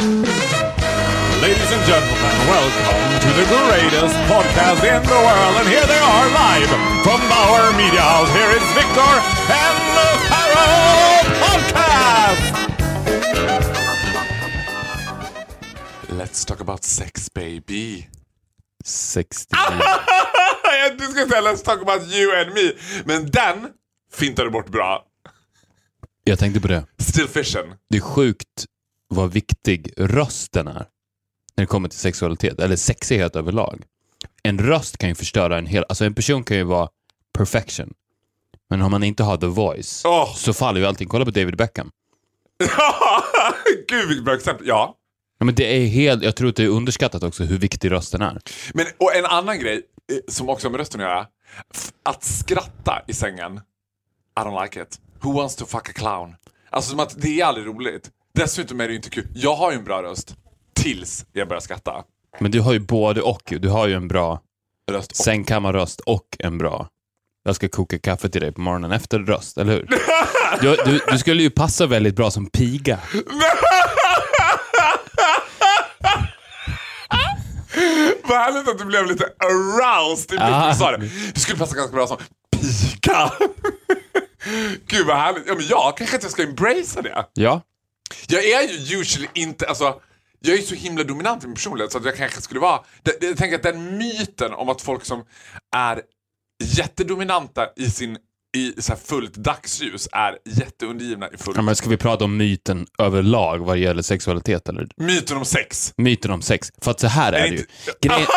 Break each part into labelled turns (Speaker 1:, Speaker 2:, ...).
Speaker 1: Ladies and gentlemen, welcome to the greatest podcast in the world. And here they are live from Bauer Media House. Here is Victor and the Pharaoh Podcast! Let's talk about sex, baby.
Speaker 2: 60.
Speaker 1: du ska säga let's talk about you and me. Men den fintar du bort bra.
Speaker 2: Jag tänkte på det.
Speaker 1: Still fishing.
Speaker 2: Det är sjukt vad viktig rösten är när det kommer till sexualitet, eller sexighet överlag. En röst kan ju förstöra en hel... Alltså en person kan ju vara perfection. Men om man inte har the voice
Speaker 1: Åh.
Speaker 2: så faller ju allting. Kolla på David Beckham.
Speaker 1: Gud vilket bra exempel. Ja.
Speaker 2: Ja, men det är helt, jag tror att det är underskattat också hur viktig rösten är.
Speaker 1: Men, och en annan grej eh, som också har med rösten att göra. Att skratta i sängen. I don't like it. Who wants to fuck a clown? Alltså som att det är aldrig roligt. Dessutom är det ju inte kul. Jag har ju en bra röst. Tills jag börjar skratta.
Speaker 2: Men du har ju både och. Du har ju en bra
Speaker 1: Röst och...
Speaker 2: sängkammarröst och en bra jag ska koka kaffe till dig på morgonen efter röst, eller hur? Du, du, du skulle ju passa väldigt bra som piga.
Speaker 1: Vad härligt att du blev lite aroused i
Speaker 2: Ah.
Speaker 1: du sa det. Du skulle passa ganska bra som piga. Gud vad härligt. Ja, men jag kanske inte ska embracea det.
Speaker 2: Ja,
Speaker 1: Jag är ju usually inte, alltså jag är så himla dominant i min personlighet så att jag kanske skulle vara, jag tänker att den myten om att folk som är jättedominanta i sin i så fullt dagsljus är jätteundergivna i full...
Speaker 2: Ja, men ska vi prata om myten överlag vad det gäller sexualitet? Eller?
Speaker 1: Myten om sex.
Speaker 2: Myten om sex. För att så här är det ju. Grejen,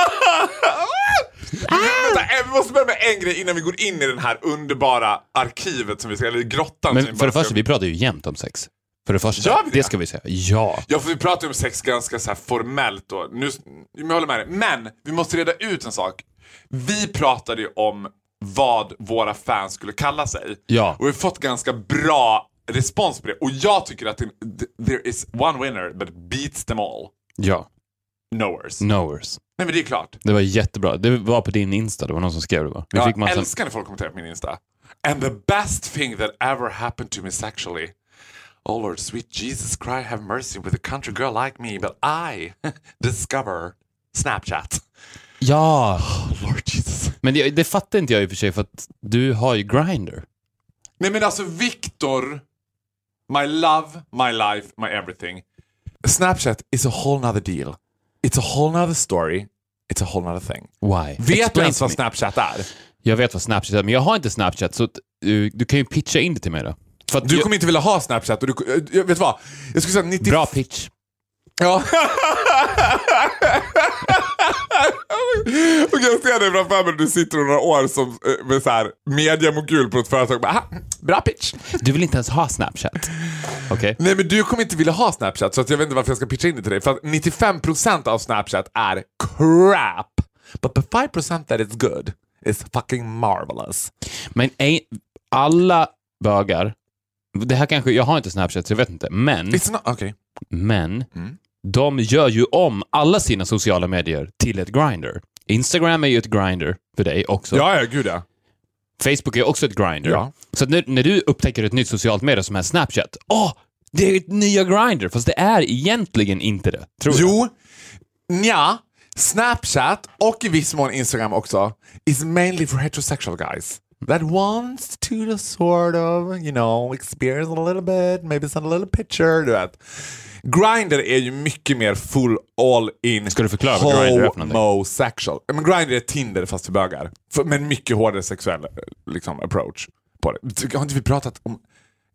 Speaker 1: Vänta, vi måste börja med en grej innan vi går in i den här underbara arkivet som vi ska, eller grottan
Speaker 2: men för det första, vi pratar ju jämt om sex. För det första,
Speaker 1: Gör vi det?
Speaker 2: det ska vi säga. Ja.
Speaker 1: Ja, för vi pratar ju om sex ganska så formellt då. Nu, jag håller med dig. Men vi måste reda ut en sak. Vi pratade ju om vad våra fans skulle kalla sig.
Speaker 2: Ja.
Speaker 1: Och vi har fått ganska bra respons på det. Och jag tycker att det, there is one winner that beats them all.
Speaker 2: Ja.
Speaker 1: Knowers.
Speaker 2: Knowers.
Speaker 1: Nej men det är klart.
Speaker 2: Det var jättebra. Det var på din Insta, det var någon som skrev det va? Vi
Speaker 1: Jag
Speaker 2: fick massa...
Speaker 1: älskar när folk kommenterar på min Insta. And the best thing that ever happened to me sexually. Oh Lord, sweet Jesus Christ, have mercy with a country girl like me, but I discover Snapchat.
Speaker 2: Ja!
Speaker 1: Oh Lord Jesus.
Speaker 2: Men det, det fattar inte jag i och för sig för att du har ju Grindr.
Speaker 1: Nej men alltså Victor, my love, my life, my everything. Snapchat is a whole nother deal. It's a whole nother story. It's a whole nother thing.
Speaker 2: Why?
Speaker 1: Vet du
Speaker 2: Explain
Speaker 1: ens
Speaker 2: to
Speaker 1: vad. Snapchat är?
Speaker 2: Jag vet vad Snapchat är, men jag har inte Snapchat så att, uh, du kan ju pitcha in det till mig då. För
Speaker 1: Du
Speaker 2: jag,
Speaker 1: kommer inte vilja ha Snapchat och du, jag vet du vad? Jag skulle säga 90...
Speaker 2: Bra pitch.
Speaker 1: Ja. och jag ser dig framför mig du sitter om några år som eh, med så här mediamogul på ett företag. Bara, "Ah, bra pitch.
Speaker 2: Du vill inte ens ha Snapchat. Okej?
Speaker 1: Nej men du kommer inte vilja ha Snapchat så jag vet inte varför jag ska pitcha in det till dig. För att 95% av Snapchat är crap. But the 5% that is good is fucking marvelous.
Speaker 2: Men alla bögar, det här kanske, jag har inte Snapchat så jag vet inte, men,
Speaker 1: It's not, okay.
Speaker 2: men
Speaker 1: Mm.
Speaker 2: de gör ju om alla sina sociala medier till ett Grindr. Instagram är ju ett Grindr för dig också.
Speaker 1: Ja, ja, gud ja.
Speaker 2: Facebook är också ett Grindr.
Speaker 1: Ja.
Speaker 2: Så när, när du upptäcker ett nytt socialt medie som är Snapchat, åh, det är ett nya Grindr, fast det är egentligen inte det. Tror jag.
Speaker 1: Jo, nja. Snapchat och i viss mån Instagram också is mainly for heterosexual guys. That wants to sort of, you know, experience a little bit, maybe send a little picture, du vet. Grindr är ju mycket mer full all in
Speaker 2: Ska du förklara vad Grindr är för någonting?
Speaker 1: homosexual. Men Grindr är Tinder fast för bögar. Men mycket hårdare sexuell liksom, approach på det. Har inte vi pratat om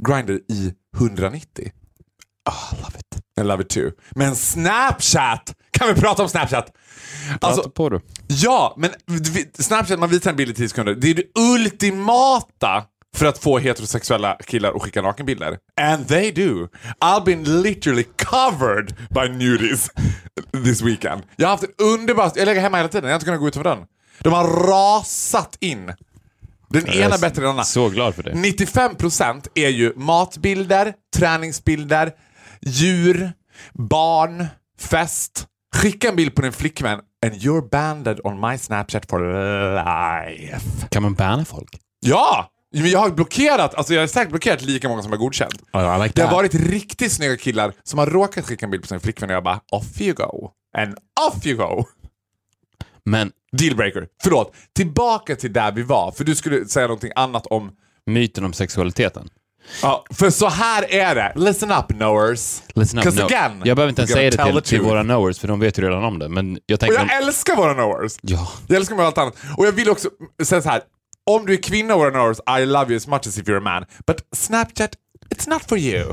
Speaker 1: Grindr i 190?
Speaker 2: Oh, love it.
Speaker 1: I love it too. Men Snapchat! Kan vi prata om Snapchat? Alltså,
Speaker 2: på du.
Speaker 1: ja, men Snapchat, man visar en bild i 10 sekunder. Det är det ultimata för att få heterosexuella killar att skicka nakenbilder. And they do. I've been literally covered by nudies this weekend. Jag har haft en underbar... Jag lägger hemma hela tiden, jag har inte kunnat gå utanför den. De har rasat in. Den
Speaker 2: Jag
Speaker 1: ena bättre än den andra.
Speaker 2: Så glad för det.
Speaker 1: 95% är ju matbilder, träningsbilder, djur, barn, fest. Skicka en bild på din flickvän and you're banded on my Snapchat for life.
Speaker 2: Kan man banna folk?
Speaker 1: Ja! Men jag har blockerat, alltså jag har säkert blockerat lika många som har godkänt.
Speaker 2: I like
Speaker 1: Det har varit riktigt snygga killar som har råkat skicka en bild på sin flickvän och jag bara off you go. And off you go.
Speaker 2: Men
Speaker 1: Dealbreaker. Förlåt, tillbaka till där vi var. För du skulle säga någonting annat om...
Speaker 2: myten om sexualiteten.
Speaker 1: Ja, för så här är det. Listen up knowers.
Speaker 2: Listen up,
Speaker 1: 'Cause
Speaker 2: no.
Speaker 1: again,
Speaker 2: jag behöver inte ens säga det till, till våra knowers, för de vet ju redan om det. Men jag
Speaker 1: Och
Speaker 2: tänker...
Speaker 1: jag älskar våra knowers.
Speaker 2: ja.
Speaker 1: Jag älskar med allt annat. Och jag vill också säga så här. Om du är kvinna våra knowers, I love you as much as if you're a man. But Snapchat, it's not for you.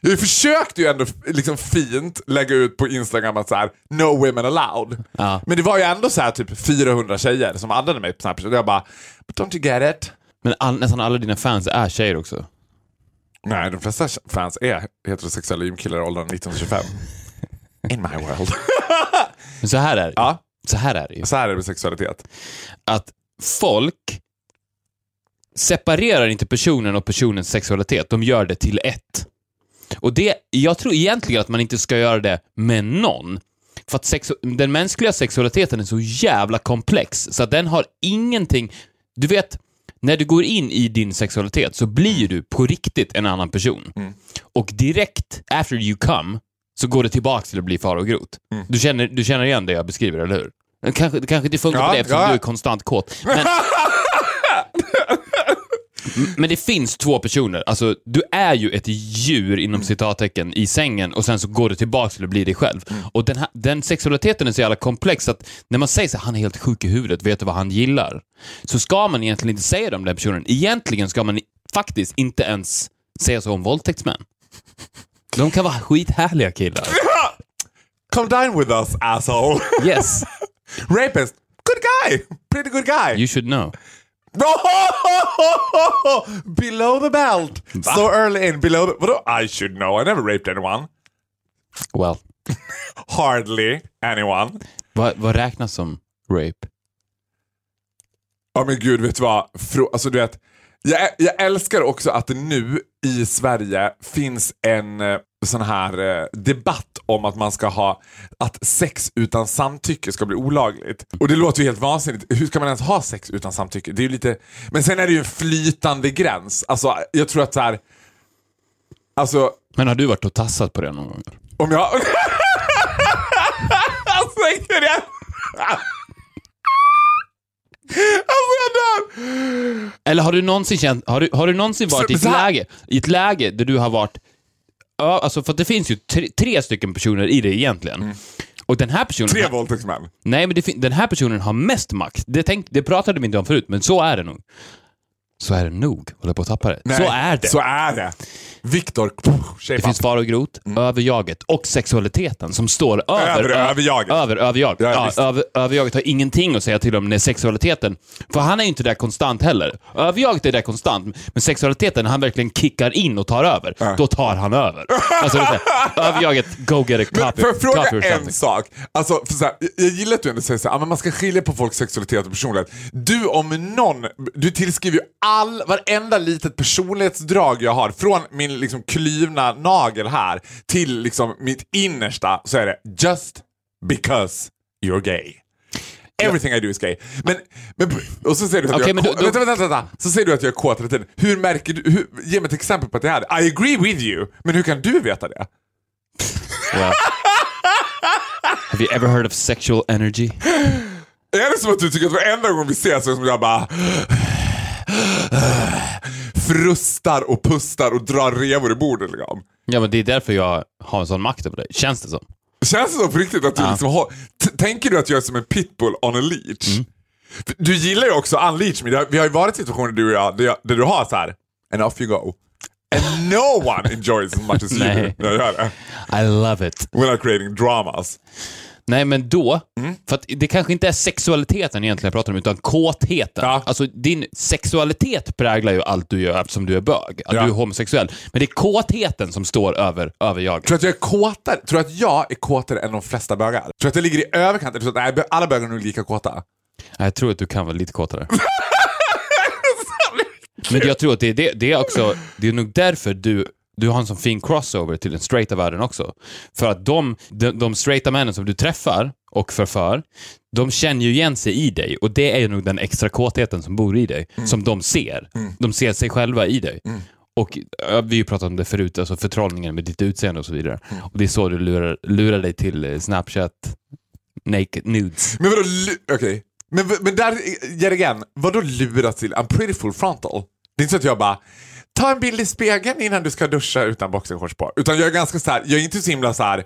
Speaker 1: Jag försökte ju ändå liksom fint lägga ut på Instagram att så här, no women allowed.
Speaker 2: Ja.
Speaker 1: Men det var ju ändå så här typ 400 tjejer som addade mig på Snapchat och jag bara, but don't you get it?
Speaker 2: Men all, nästan alla dina fans är tjejer också.
Speaker 1: Nej, de flesta fans är heterosexuella gymkillar i åldern 19-25. In my world.
Speaker 2: Men så här är det
Speaker 1: ja,
Speaker 2: Så här är det ju.
Speaker 1: så här är det med sexualitet.
Speaker 2: Att folk separerar inte personen och personens sexualitet. De gör det till ett. Och det, jag tror egentligen att man inte ska göra det med någon. För att sexu- den mänskliga sexualiteten är så jävla komplex, så att den har ingenting... Du vet, när du går in i din sexualitet så blir du på riktigt en annan person. Och direkt after you come så går det tillbaka till att bli far och grot. Du, känner, du känner igen det jag beskriver, eller hur? Det kanske, det kanske inte funkar
Speaker 1: Ja,
Speaker 2: på dig eftersom
Speaker 1: ja.
Speaker 2: du är konstant kåt. Men, men det finns två personer. Alltså, du är ju ett djur inom citattecken i sängen och sen så går du tillbaka till att bli dig själv. Och den, här, den sexualiteten är så jävla komplex att när man säger så han är helt sjuk i huvudet, vet du vad han gillar? Så ska man egentligen inte säga det om den personen. Egentligen ska man faktiskt inte ens säga så om våldtäktsmän. De kan vara skithärliga killar.
Speaker 1: Come dine with us asshole.
Speaker 2: Yes,
Speaker 1: Rapist, good guy. Pretty good guy.
Speaker 2: you should know.
Speaker 1: below the belt. So early in, below the... Vadå? I should know. I never raped anyone.
Speaker 2: Well,
Speaker 1: Hardly anyone.
Speaker 2: vad, vad räknas som rape?
Speaker 1: Ja men gud, vet du vad? Frå, alltså du vet, jag, jag älskar också att det nu i Sverige finns en eh, sån här eh, debatt om att man ska ha, att sex utan samtycke ska bli olagligt. Och det låter ju helt vansinnigt. Hur ska man ens ha sex utan samtycke? Det är lite, men sen är det ju en flytande gräns. Alltså jag tror att så här, alltså
Speaker 2: Men har du varit och tassat på det någon gång?
Speaker 1: om jag... alltså! Alltså jag dör!
Speaker 2: Eller har du någonsin känt, har du, har du någonsin varit i ett
Speaker 1: så
Speaker 2: läge, i ett läge där du har varit, ja, alltså för det finns ju tre, tre stycken personer i det egentligen. Och den här personen,
Speaker 1: Tre våldtäktsmän.
Speaker 2: nej men det, den här personen har mest makt. Det, tänk, det pratade vi inte om förut, men så är det nog. Så är det nog, håller på att tappa det.
Speaker 1: Nej,
Speaker 2: så är det.
Speaker 1: Så är det. Viktor,
Speaker 2: Det finns far och grot, överjaget och sexualiteten som står över,
Speaker 1: Mm. Över överjaget.
Speaker 2: Över överjaget.
Speaker 1: Ja,
Speaker 2: Ja, över, överjaget har ingenting att säga till om när sexualiteten, för han är ju inte där konstant heller. Överjaget är där konstant, men sexualiteten, han verkligen kickar in och tar över, då tar han över. Alltså, här, överjaget, go get a copy,
Speaker 1: får jag fråga en sak? Alltså, här, jag- gillar att du ändå säger men man ska skilja på folks sexualitet och personlighet. Du om någon, du tillskriver ju all, varenda litet personlighetsdrag jag har, från min liksom klyvna nagel här till liksom mitt innersta, så är det just because you're gay. Everything I do is gay. Men, men, och så säger du att
Speaker 2: Okej,
Speaker 1: jag är kåt. Vänta, vänta, vänta. Så säger du att jag är kåt hela tiden. Hur märker du, hur, ge mig ett exempel på att det är. I agree with you, men hur kan du veta det?
Speaker 2: Well. Have you ever heard of sexual energy?
Speaker 1: Är det som att du tycker att varenda gång vi ses så är det som jag bara frustar och pustar och drar revor i bordet liksom?
Speaker 2: Ja, men det är därför jag har en sån makt över dig, känns det som.
Speaker 1: Känns det så på riktigt att du liksom har... Tänker du att jag är som en pitbull on a leash?
Speaker 2: Mm.
Speaker 1: Du gillar ju också unleash me. Vi har ju varit i situationer du och jag där, jag, där du har så här and off you go. And no one enjoys as much as you
Speaker 2: Nej.
Speaker 1: när jag gör det.
Speaker 2: I love it.
Speaker 1: Without creating dramas.
Speaker 2: Nej, men då,
Speaker 1: Mm.
Speaker 2: för att det kanske inte är sexualiteten egentligen jag pratar om, utan kåtheten.
Speaker 1: Ja.
Speaker 2: Alltså, din sexualitet präglar ju allt du gör eftersom du är bög, att
Speaker 1: Ja.
Speaker 2: du är homosexuell. Men det är kåtheten som står över, över jaget.
Speaker 1: Tror att jag är kåtare? Tror att jag är kåtare än de flesta bögar? Tror du att jag ligger i överkant? Tror att nej, alla bögar är nog lika kåta?
Speaker 2: Jag tror att du kan vara lite kåtare. Men jag tror att det är, det, det är också, det är nog därför du du har en sån fin crossover till den straighta världen också. För att de, de, de straighta männen som du träffar och förför, de känner ju igen sig i dig och det är ju nog den extra kåtheten som bor i dig, som de ser. De ser sig själva i dig. Och ja, vi har ju pratat om det förut, alltså förtrollningen med ditt utseende och så vidare. Och det är så du lurar, lurar dig till eh, Snapchat naked nudes.
Speaker 1: Men vadå, okej. Men, men där, yet again, vadå lura till? I'm pretty full frontal. Det är inte så att jag bara, ta en bild i spegeln innan du ska duscha utan boxershorts på. Utan jag är ganska så här, jag är inte så himla så här,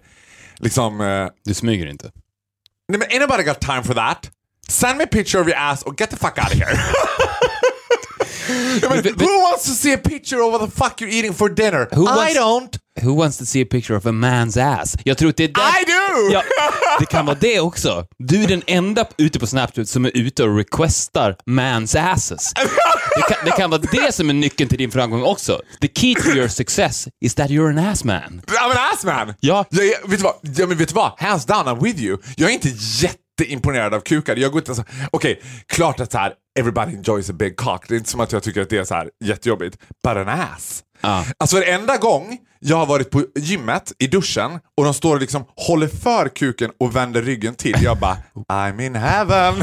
Speaker 1: liksom, eh,
Speaker 2: Du smyger inte.
Speaker 1: nej men ain't nobody got time for that. Send me a picture of your ass och get the fuck out of here. Men- who wants to see a picture of what the fuck you're eating for dinner?
Speaker 2: Who
Speaker 1: I
Speaker 2: wants-
Speaker 1: don't.
Speaker 2: Who wants to see a picture of a man's ass? Jag tror att det är där...
Speaker 1: I do!
Speaker 2: Ja, det kan vara det också. Du är den enda ute på Snapchat som är ute och requestar man's asses. Det kan, det kan vara det som är nyckeln till din framgång också. The key to your success is that you're an ass man.
Speaker 1: I'm an ass man!
Speaker 2: Ja.
Speaker 1: Jag är, vet, du vad? Ja, men vet du vad? Hands down, I'm with you. Jag är inte jätteimponerad av kukar. Jag går inte så... Okej, klart att så här, everybody enjoys a big cock. Det är inte som att jag tycker att det är så här jättejobbigt. But an ass.
Speaker 2: Ja.
Speaker 1: Alltså varenda gång jag har varit på gymmet i duschen och de står och liksom håller för kuken och vänder ryggen till. Jag bara I'm in heaven.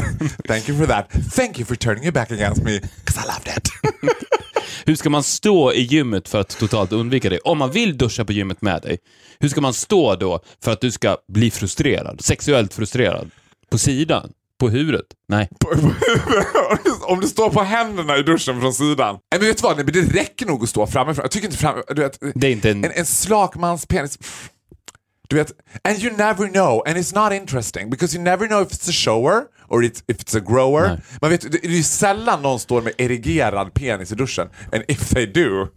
Speaker 1: Thank you for that. Thank you for turning your back against me. 'Cause I loved it.
Speaker 2: Hur ska man stå i gymmet för att totalt undvika det? Om man vill duscha på gymmet med dig, hur ska man stå då för att du ska bli frustrerad? Sexuellt frustrerad? På sidan? På huvudet? Nej.
Speaker 1: Om du står på händerna i duschen från sidan. Nej, men vet du vad? Nej, men det räcker nog att stå framifrån. Jag tycker inte fram... Du vet,
Speaker 2: Det är inte en...
Speaker 1: en, en slak mans penis... Du vet, and you never know, and it's not interesting because you never know if it's a shower or it's, if it's a grower.
Speaker 2: Nej.
Speaker 1: Man vet, det, det är ju sällan någon står med erigerad penis i duschen. And if they do,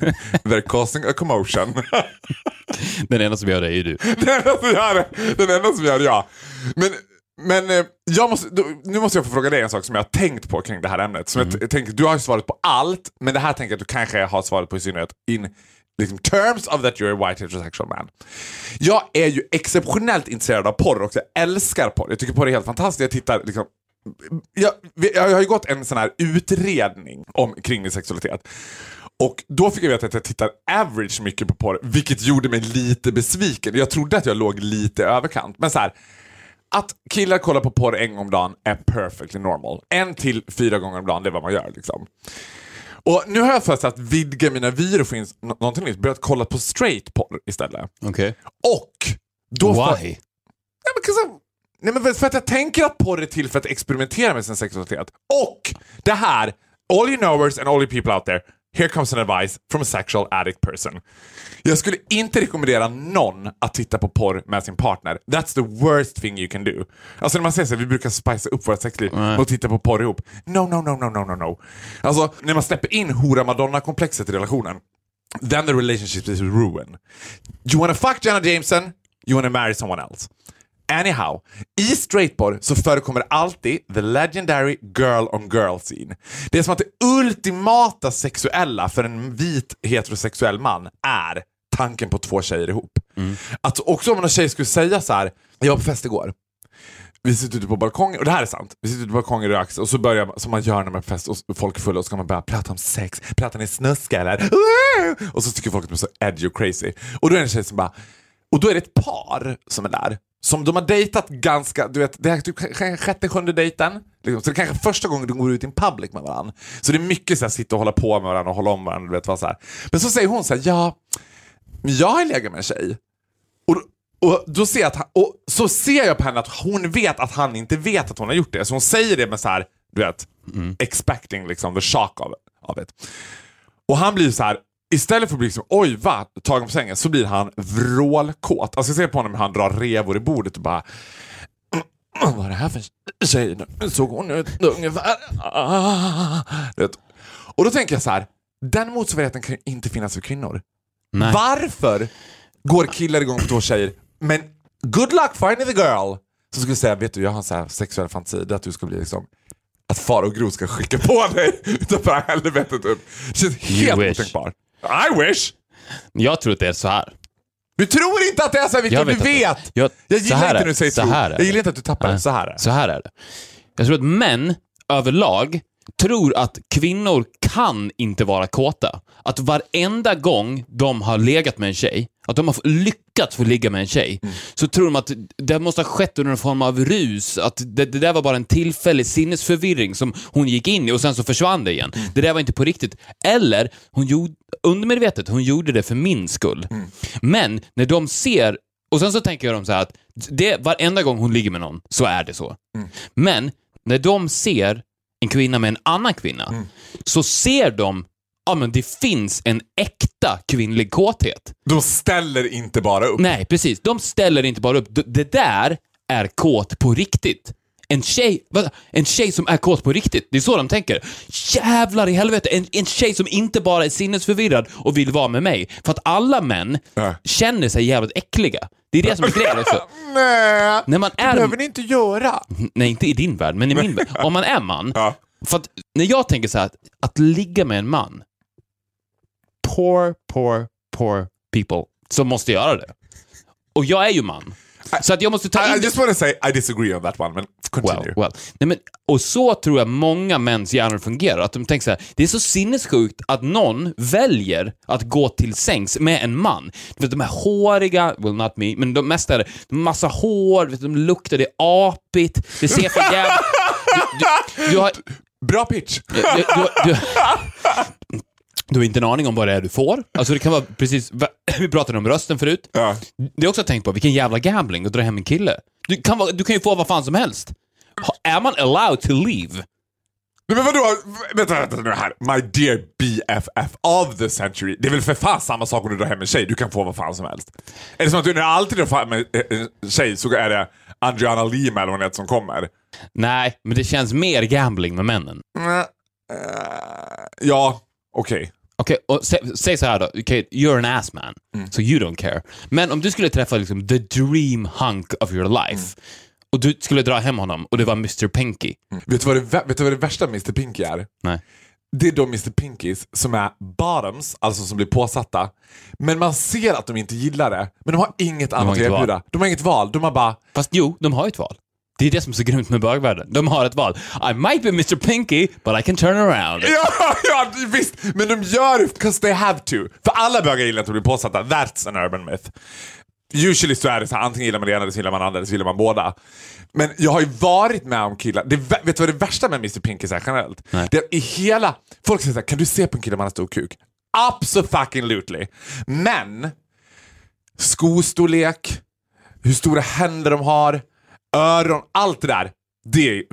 Speaker 1: they're causing a commotion.
Speaker 2: Den enda som gör det är ju du.
Speaker 1: Den enda som gör det, den enda som gör det, ja. Men, men eh, jag måste, nu måste jag få fråga dig en sak som jag har tänkt på kring det här ämnet. Som jag, t- tänker, du har ju svarat på allt, men det här tänker jag att du kanske har svarat på i synnerhet in liksom, terms of that you're a white heterosexual man. Jag är ju exceptionellt intresserad av porr också. Jag älskar porr. Jag tycker porr är helt fantastiskt. Jag tittar liksom jag, jag har ju gått en sån här utredning om, kring min sexualitet. Och då fick jag veta att jag tittar average mycket på porr, vilket gjorde mig lite besviken. Jag trodde att jag låg lite i överkant. Men så här, att killar kollar på porr en gång om dagen är perfectly normal. En till fyra gånger om dagen, det är vad man gör. Liksom. Och nu har jag för sig att vidga mina vyer och få in nå- någonting nytt. Börjat kolla på straight porr istället.
Speaker 2: Okej.
Speaker 1: Och då
Speaker 2: Why?
Speaker 1: Nej, men, I'm- nej, men för att jag tänker att porr är till för att experimentera med sin sexualitet. Och det här, all you knowers and all you people out there, here comes an advice from a sexual addict person. Jag skulle inte rekommendera någon att titta på porr med sin partner. That's the worst thing you can do. Alltså när man säger så vi brukar spicea upp vårt sexliv med att titta på porr ihop. No, no, no, no, no, no, no. Alltså när man släpper in hora madonna-komplexet i relationen, then the relationship is ruined. You wanna fuck Jenna Jameson, you wanna marry someone else. Anyhow, i straightporr så förekommer alltid the legendary girl on girl scene. Det är som att det ultimata sexuella för en vit heterosexuell man är tanken på två tjejer ihop. Att också om en tjej skulle säga så här, jag var på fest igår. Vi sitter ute på balkongen, och det här är sant. Vi sitter ute på balkongen och röks och så börjar man, som man gör när man är på fest och folk är fulla och så ska man börja prata om sex. Pratar ni snuska eller? Och så tycker folk att de är så edgy och crazy. Och då är det en tjej som bara, och då är det ett par som är där. Som de har dejtat ganska, du vet, det är typ sjätte, sjunde dejten. Liksom. Så det är kanske första gången de går ut in public med varandra. Så det är mycket så här, sitta och hålla på med varandra och hålla om varandra. Du vet, vad så här. Men så säger hon så här, ja, men jag har legat med en tjej. Och, och, då ser jag att han, och så ser jag på henne att hon vet att han inte vet att hon har gjort det. Så hon säger det med så här, du vet, expecting liksom the shock of, av det. Och han blir så här, istället för att bli liksom, oj va, tagen på sängen, så blir han vrålkåt. Alltså jag ser på honom hur han drar revor i bordet och bara vad är det här för tjej? Såg hon ut ungefär? Ah. Och då tänker jag så här, den motsvarigheten kan ju inte finnas för kvinnor.
Speaker 2: Nej.
Speaker 1: Varför går killar igång på två tjejer, men good luck finding the girl som skulle säga, vet du jag har en så här sexuell fantasi, att du ska bli liksom att far och Gro ska skicka på dig utanför helvetet. Det känns helt otänkbart. I wish!
Speaker 2: Jag tror att det är så här.
Speaker 1: Du tror inte att det är så här Victor, du
Speaker 2: vet! Jag-
Speaker 1: Jag gillar inte
Speaker 2: är-
Speaker 1: när du säger
Speaker 2: så
Speaker 1: tro.
Speaker 2: här är
Speaker 1: Jag gillar inte att du tappar det. Så här är det.
Speaker 2: Så här är det. Jag tror att män överlag tror att kvinnor kan inte vara kåta. Att varenda gång de har legat med en tjej, att de har lyckats få ligga med en tjej,
Speaker 1: Mm.
Speaker 2: så tror de att det måste ha skett under en form av rus, att det, det där var bara en tillfällig sinnesförvirring som hon gick in i och sen så försvann det igen.
Speaker 1: Mm.
Speaker 2: Det där var inte på riktigt. Eller, hon gjorde, undermedvetet, hon gjorde det för min skull.
Speaker 1: Mm.
Speaker 2: Men när de ser, och sen så tänker de så här att det, varenda gång hon ligger med någon så är det så.
Speaker 1: Mm.
Speaker 2: Men när de ser en kvinna med en annan kvinna,
Speaker 1: Mm.
Speaker 2: så ser de Ja, men det finns en äkta kvinnlig kåthet.
Speaker 1: De ställer inte bara upp.
Speaker 2: Nej, precis. De ställer inte bara upp. D- Det där är kåt på riktigt. En tjej, vad, en tjej som är kåt på riktigt, det är så de tänker. Jävlar i helvete, en, en tjej som inte bara är sinnesförvirrad och vill vara med mig. För att alla män
Speaker 1: Ja.
Speaker 2: känner sig jävligt äckliga. Det är det som är grejen också.
Speaker 1: Nej,
Speaker 2: När man
Speaker 1: det
Speaker 2: är...
Speaker 1: behöver ni inte göra.
Speaker 2: Nej, inte i din värld, men i min värld. Om man är man,
Speaker 1: Ja.
Speaker 2: för att när jag tänker så här, att, att ligga med en man, poor, poor, poor people som måste göra det. Och jag är ju man. Så att jag måste ta
Speaker 1: I, I
Speaker 2: in...
Speaker 1: just want to say I disagree on that one, men continue.
Speaker 2: Well, well. Nej, men, och så tror jag många mäns hjärnor fungerar. Att de tänker så här, det är så sinnessjukt att någon väljer att gå till sängs med en man. Du vet, de är håriga, well not me, men de mesta är det, massa hår, vet, de luktar, det är apigt, det ser för jävligt... Du, du, du har...
Speaker 1: Bra pitch.
Speaker 2: Du, du, har inte en aning om vad det är du får. Alltså det kan vara precis, vi pratade om rösten förut.
Speaker 1: Ja.
Speaker 2: Det är också tänkt på, vilken jävla gambling att dra hem en kille. Du kan, vara- du kan ju få vad fan som helst. Är man allowed to leave?
Speaker 1: Nej, men vadå? Vänta, vänta nu här. My dear BFF of the century. Det är väl för fan samma sak om du drar hem en tjej. Du kan få vad fan som helst. Är det som att du när du alltid drar hem en tjej så är det Adriana Lima eller vad hon som kommer?
Speaker 2: Nej, men det känns mer gambling med männen.
Speaker 1: Mm, eh, ja, okej.
Speaker 2: Okej, sä, säg så här då. Okay, you're an ass man, so you don't care. Men om du skulle träffa liksom the dream hunk of your life och du skulle dra hem honom och det var Mr Pinky.
Speaker 1: Vet, du vad det, vet du vad det värsta Mr Pinky är?
Speaker 2: Nej.
Speaker 1: Det är de Mr Pinkies som är bottoms, alltså som blir påsatta. Men man ser att de inte gillar det. Men de har inget annat att
Speaker 2: inget val.
Speaker 1: erbjuda. De har inget val. De har bara
Speaker 2: Fast jo, de har ett val. Det är det som är så grymt med bögvärlden. De har ett val. I might be Mr Pinky, but I can turn around.
Speaker 1: Ja, ja visst! Men de gör det 'cause they have to. För alla bögar gillar inte att bli påsatta. That's an urban myth. Usually så är det så här, antingen gillar man det ena eller så gillar man det andra eller så gillar man båda. Men jag har ju varit med om killar, det, vet du vad det värsta med Mr Pinky är generellt?
Speaker 2: Nej.
Speaker 1: Det är i hela, folk säger såhär, kan du se på en kille om han har stor kuk? Absolutely. Men skostorlek, hur stora händer de har, öron, allt det där. Det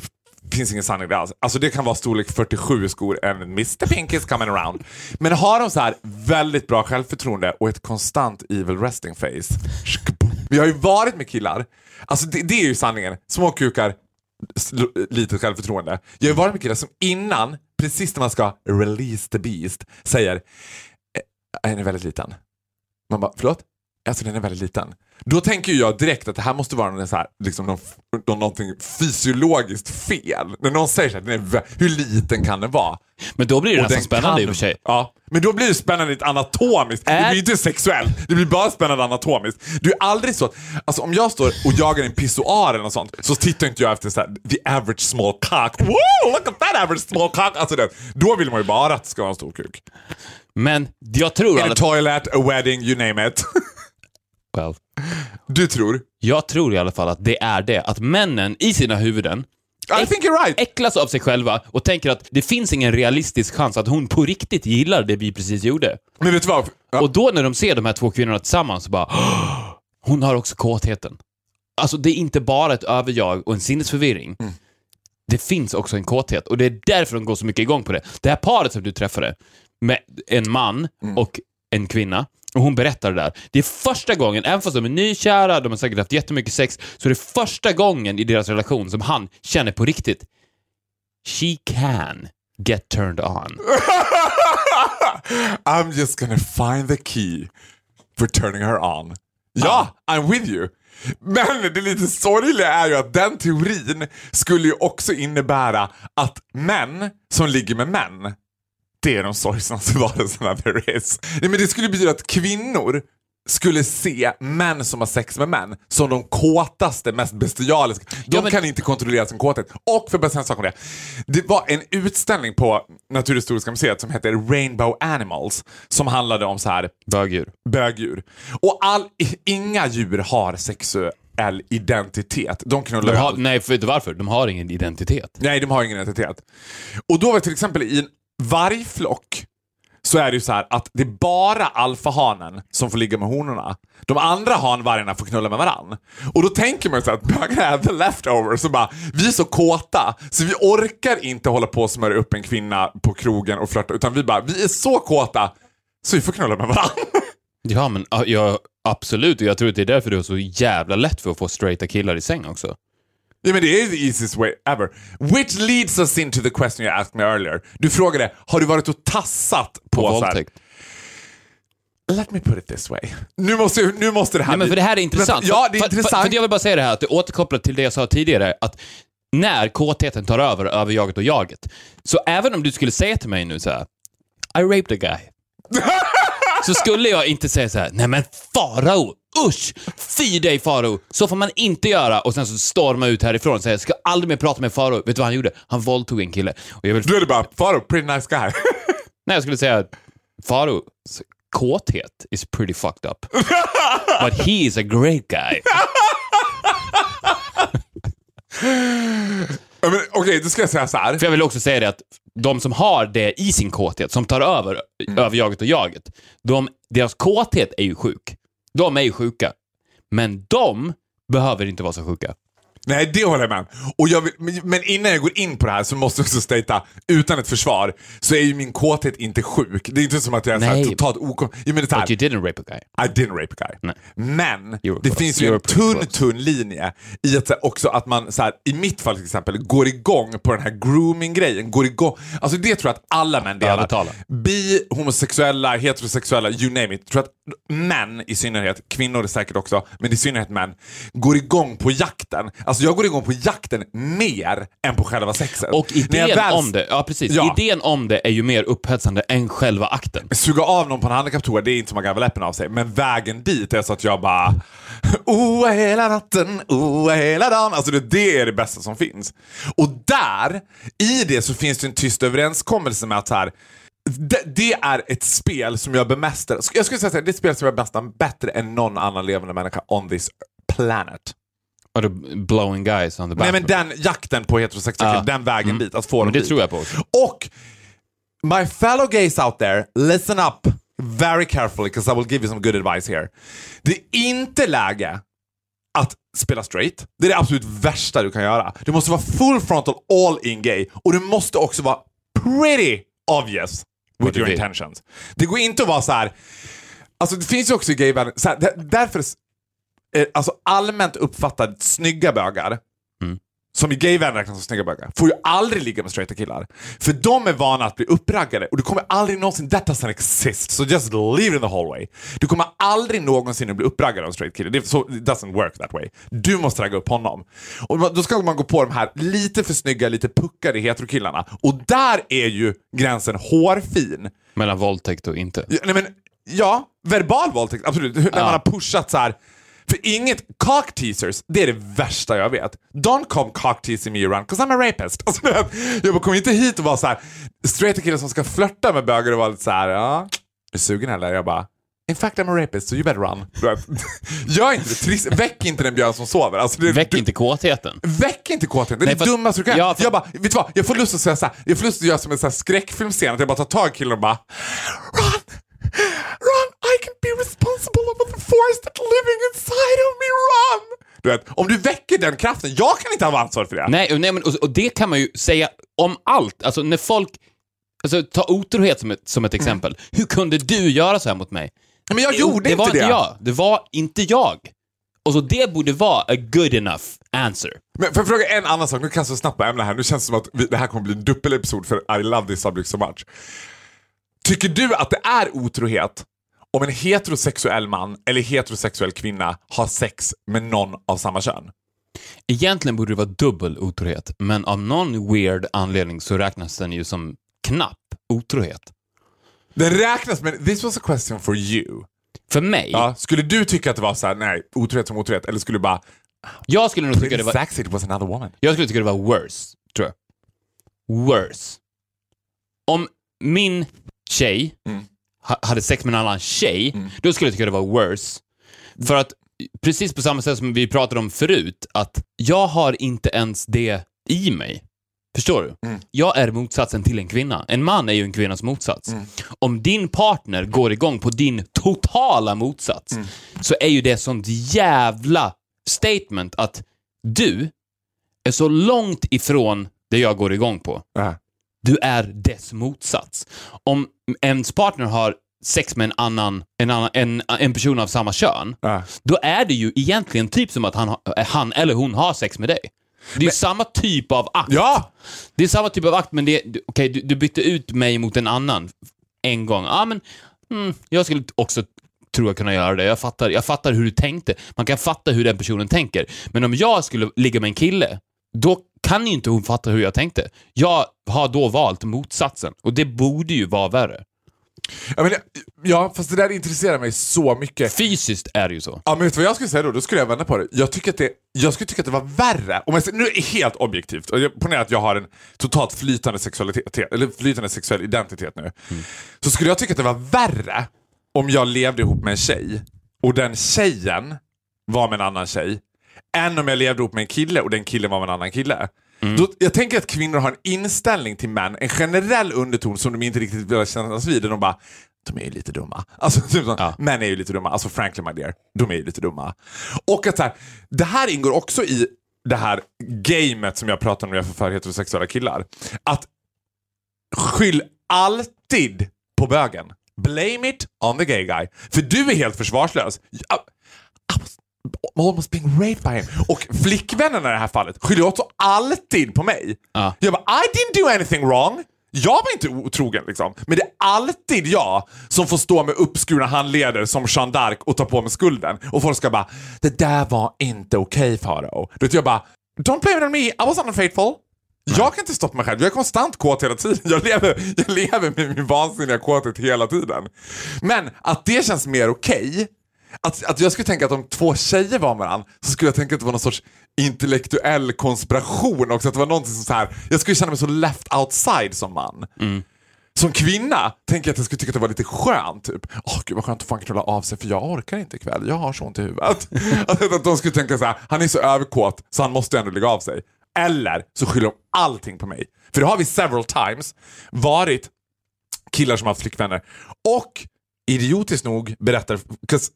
Speaker 1: finns ingen sanning där alls. Alltså det kan vara storlek 47 skor En Mr Pink is coming around. Men har de så här väldigt bra självförtroende och ett konstant evil resting face. Vi har ju varit med killar, alltså det, det är ju sanningen. Små kukar, lite litet självförtroende. Jag har ju varit med killar som innan, precis när man ska release the beast, säger eh, är den väldigt liten. Man bara, förlåt? Alltså den är väldigt liten. Då tänker jag direkt att det här måste vara någon så här, liksom någon, någon, någonting fysiologiskt fel. När någon säger så här, den är, vä- hur liten kan den vara?
Speaker 2: Men då blir det
Speaker 1: Och
Speaker 2: nästan spännande i
Speaker 1: kan-
Speaker 2: och för sig.
Speaker 1: Ja, men då blir det spännande anatomiskt. Det
Speaker 2: Är-
Speaker 1: blir inte sexuellt. Det blir bara spännande anatomiskt. Det är aldrig så att, alltså om jag står och jagar en pissoar eller något sånt, så tittar inte jag efter så här, the average small cock. Woo, look at that average small cock. Alltså det, då vill man ju bara att det ska vara en stor kuk.
Speaker 2: Men jag tror...
Speaker 1: In a toilet, a wedding, you name it.
Speaker 2: well,
Speaker 1: Du tror?
Speaker 2: jag tror i alla fall att det är det. Att männen i sina huvuden
Speaker 1: I think you're right.
Speaker 2: äcklas av sig själva och tänker att det finns ingen realistisk chans att hon på riktigt gillar det vi precis gjorde.
Speaker 1: Men vet du vad? Ja.
Speaker 2: Och då när de ser de här två kvinnorna tillsammans så bara hon har också kåtheten. Alltså det är inte bara ett överjag och en sinnesförvirring.
Speaker 1: Mm.
Speaker 2: Det finns också en kåthet och det är därför de går så mycket igång på det. Det här paret som du träffade med en man
Speaker 1: Mm.
Speaker 2: och en kvinna och hon berättar det där. Det är första gången, även fast de är nykära, de har säkert haft jättemycket sex, så det är första gången i deras relation som han känner på riktigt She can get turned on.
Speaker 1: I'm just gonna find the key for turning her on. Ja, I'm with you. Men det lite sorgliga är ju att den teorin skulle ju också innebära att män som ligger med män, det är de sorgsnaste varelserna there is. Nej, men det skulle betyda att kvinnor skulle se män som har sex med män som de kåtaste, mest bestialiska. De
Speaker 2: Ja, men-
Speaker 1: kan inte kontrollera sin kåthet. Och för att säga en sak om det. Det var en utställning på Naturhistoriska museet som hette Rainbow Animals som handlade om så här
Speaker 2: Bögdjur.
Speaker 1: bögdjur. Och all, inga djur har sexuell identitet. De knullar
Speaker 2: De har, nej, för vet du varför? De har ingen identitet.
Speaker 1: Nej, de har ingen identitet. Och då var till exempel i en vargflock så är det ju så här att det är bara alfahanen som får ligga med honorna. De andra hanvargarna får knulla med varann. Och då tänker man ju såhär att bögarna är the leftovers. Så bara, vi är så kåta så vi orkar inte hålla på och smörja upp en kvinna på krogen och flörta utan vi bara, vi är så kåta så vi får knulla med varann.
Speaker 2: Ja, men ja, absolut. Och Jag tror att det är därför det är så jävla lätt för att få straighta killar i säng också.
Speaker 1: Ja men det är the easiest way ever. Which leads us into the question you asked me earlier. Du frågade, har du varit och tassat på,
Speaker 2: På våldtäkt.
Speaker 1: Let me put it this way. Nu måste, nu måste det här
Speaker 2: Nej, men för det här är intressant.
Speaker 1: Ja, det är
Speaker 2: för, för,
Speaker 1: intressant.
Speaker 2: För, jag vill bara säga det här, att det återkopplar till det jag sa tidigare, att när kåtheten tar över, över jaget och jaget, så även om du skulle säga till mig nu så här, I raped a guy. så skulle jag inte säga så här, nej men farao, usch, fy dig farao, så får man inte göra och sen så storma ut härifrån och säga, jag ska aldrig mer prata med farao. Vet du vad han gjorde? Han våldtog en kille. Och jag vill,
Speaker 1: Då är det bara, Faro, pretty nice guy.
Speaker 2: nej, jag skulle säga, faraos kåthet is pretty fucked up. But he is a great guy.
Speaker 1: Okej, då ska jag säga så här.
Speaker 2: För jag vill också säga det att de som har det i sin kåthet, som tar över över jaget och jaget, de, deras kåthet är ju sjuk. De är ju sjuka. Men de behöver inte vara så sjuka.
Speaker 1: Nej, det håller jag med om. och jag vill, men- innan jag går in på det här så måste jag också statea, utan ett försvar, så är ju min kåthet inte sjuk. Det är inte som att jag är så
Speaker 2: Nej.
Speaker 1: totalt okom... Men det så
Speaker 2: But you didn't rape a guy.
Speaker 1: I didn't rape a guy.
Speaker 2: Nej.
Speaker 1: Men det finns ju en tunn,
Speaker 2: close.
Speaker 1: tunn linje i att så här, också att man, så här, i mitt fall till exempel, går igång på den här grooming-grejen. Går igång. Alltså det tror jag att alla män delar.
Speaker 2: betalar.
Speaker 1: Bi, homosexuella, heterosexuella, you name it. Jag tror att män i synnerhet, kvinnor säkert också, men i synnerhet män, går igång på jakten. Alltså jag går igång på jakten mer än på själva sexet.
Speaker 2: Och idén
Speaker 1: väl
Speaker 2: om det, ja precis,
Speaker 1: Ja.
Speaker 2: idén om det är ju mer upphetsande än själva akten.
Speaker 1: Suga av någon på en handikapptoa, det är inte som att garva läppen av sig. Men vägen dit är så att jag bara... Oa hela natten, oa hela dagen. Alltså det, det är det bästa som finns. Och där, i det så finns det en tyst överenskommelse med att så här, det, det är ett spel som jag bemästrar. Jag skulle säga att det är ett spel som jag bemästrar bättre än någon annan levande människa on this planet.
Speaker 2: Vadå, blowing guys on the
Speaker 1: Nej
Speaker 2: bathroom?
Speaker 1: men den jakten på heterosexuella killar, den vägen dit, att få dem
Speaker 2: det
Speaker 1: dit.
Speaker 2: tror jag på också.
Speaker 1: Och my fellow gays out there, listen up very carefully because I will give you some good advice here. Det är inte läge att spela straight. Det är det absolut värsta du kan göra. Du måste vara full frontal all in gay och du måste också vara pretty obvious with your intentions. Det går inte att vara så här. Alltså det finns ju också i gayvärlden, därför eh, alltså allmänt uppfattade snygga bögar som i gayvärlden räknas som snygga bögar, får ju aldrig ligga med straighta killar. För de är vana att bli uppraggade och du kommer aldrig någonsin, that doesn't exist, so just leave it in the hallway. Du kommer aldrig någonsin att bli uppraggad av en straight kille. Det, så, it doesn't work that way. Du måste ragga upp honom. Och då ska man gå på de här lite för snygga, lite puckade heterokillarna. Och där är ju gränsen hårfin.
Speaker 2: Mellan våldtäkt och inte.
Speaker 1: Ja, nej men, ja, verbal våldtäkt, absolut. När man har pushat så här. För inget, cock teasers, det är det värsta jag vet. Don't come cock teasing me around, 'cause I'm a rapist. Alltså, jag bara, kom inte hit och vara så här straighta killar som ska flörta med bögar och vara lite så här, ja, är sugen eller? Jag bara, in fact I'm a rapist, so you better run. Gör inte det, trist, väck inte den björn som sover. Alltså, det,
Speaker 2: Väck
Speaker 1: du,
Speaker 2: inte kåtheten.
Speaker 1: Väck inte kåtheten, det är
Speaker 2: Nej,
Speaker 1: det dummaste du kan
Speaker 2: Ja, för-
Speaker 1: Jag bara, vet du vad? Jag får lust att säga så här, jag får lust att göra som en skräckfilmscen, att jag bara tar tag i killen och bara Run! Run! I can be responsible of the force that's living inside of me, run! Du vet, om du väcker den kraften, jag kan inte ha ansvar för det.
Speaker 2: Nej, nej men, och, och det kan man ju säga om allt. Alltså när folk... Alltså ta otrohet som ett, som ett exempel. Hur kunde du göra så här mot mig?
Speaker 1: Men jag gjorde
Speaker 2: det var
Speaker 1: inte det.
Speaker 2: jag. Det var inte jag. Och så det borde vara a good enough answer.
Speaker 1: Men får jag fråga en annan sak? Nu kastar jag snabbt på ämnen här. Nu känns det som att vi, det här kommer bli en dubbelepisod för I love this subject so much. Tycker du att det är otrohet om en heterosexuell man eller heterosexuell kvinna har sex med någon av samma kön?
Speaker 2: Egentligen borde det vara dubbel otrohet, men av någon weird anledning så räknas den ju som knapp otrohet.
Speaker 1: Den räknas, men this was a question for you.
Speaker 2: För mig,
Speaker 1: Ja, skulle du tycka att det var så här, nej, otrohet som otrohet, eller skulle du bara,
Speaker 2: jag skulle nog tycka det var,
Speaker 1: sexy, it was another woman?
Speaker 2: jag skulle tycka det var worse, tror jag. Worse. Om min tjej
Speaker 1: Mm.
Speaker 2: Ha, hade sex med en annan tjej, då skulle jag tycka det var worse. För att precis på samma sätt som vi pratade om förut, att jag har inte ens det i mig. Förstår du?
Speaker 1: Mm.
Speaker 2: Jag är motsatsen till en kvinna. En man är ju en kvinnas motsats.
Speaker 1: Mm.
Speaker 2: Om din partner går igång på din totala motsats,
Speaker 1: Mm.
Speaker 2: så är ju det sånt jävla statement att du är så långt ifrån det jag går igång på.
Speaker 1: Ja.
Speaker 2: Du är dess motsats. Om ens partner har sex med en annan, en, annan, en, en person av samma kön,
Speaker 1: Ja.
Speaker 2: då är det ju egentligen typ som att han, har- han eller hon har sex med dig. Det är ju samma typ av akt.
Speaker 1: Ja!
Speaker 2: Det är samma typ av akt, men det, okej, du, du bytte ut mig mot en annan en gång. Ja, men mm, jag skulle också tror jag kunna göra det. Jag fattar, jag fattar hur du tänkte. Man kan fatta hur den personen tänker. Men om jag skulle ligga med en kille, då kan inte hon fatta hur jag tänkte. Jag har då valt motsatsen och det borde ju vara värre.
Speaker 1: Ja, men, ja, fast det där intresserar mig så mycket.
Speaker 2: Fysiskt är det ju så.
Speaker 1: Ja, men vet du vad jag skulle säga då? Då skulle jag vända på det. Jag, tycker att det, jag skulle tycka att det var värre, om jag, nu är det helt objektivt, ponerar att jag har en totalt flytande sexualitet, eller flytande sexuell identitet nu. Så skulle jag tycka att det var värre om jag levde ihop med en tjej och den tjejen var med en annan tjej, än om jag levde ihop med en kille och den killen var med en annan kille. Då, jag tänker att kvinnor har en inställning till män, en generell underton som de inte riktigt vill kännas vid. De bara, de är ju lite dumma. Alltså, typ så,
Speaker 2: Ja.
Speaker 1: Män är ju lite dumma. Alltså frankly my dear, de är ju lite dumma. Och att så här, det här ingår också i det här gamet som jag pratar om när jag förför heterosexuella killar. Att skyll alltid på bögen. Blame it on the gay guy. För du är helt försvarslös. Almost being raped by him. Och flickvännen i det här fallet skyller också alltid på mig.
Speaker 2: Ja.
Speaker 1: Jag bara, I didn't do anything wrong. Jag var inte otrogen liksom. Men det är alltid jag som får stå med uppskurna handleder som Jeanne d'Arc och ta på mig skulden. Och folk ska bara, det där var inte okej Farao. Då jag bara, don't blame it on me, I was unfaithful. Jag kan inte stoppa mig själv, jag är konstant kåt hela tiden. Jag lever, jag lever med min vansinniga kåthet hela tiden. Men att det känns mer okej, att, att jag skulle tänka att om två tjejer var med varandra så skulle jag tänka att det var någon sorts intellektuell konspiration också. Att det var någonting som så här, jag skulle känna mig så left outside som man. Som kvinna tänker jag att jag skulle tycka att det var lite skönt. Typ. Åh gud vad skönt att få knulla av sig för jag orkar inte ikväll. Jag har så ont i huvudet. att, att de skulle tänka så här, han är så överkåt så han måste ändå lägga av sig. Eller så skyller de allting på mig. För det har vi several times varit killar som har haft flickvänner. Och idiotiskt nog berättar,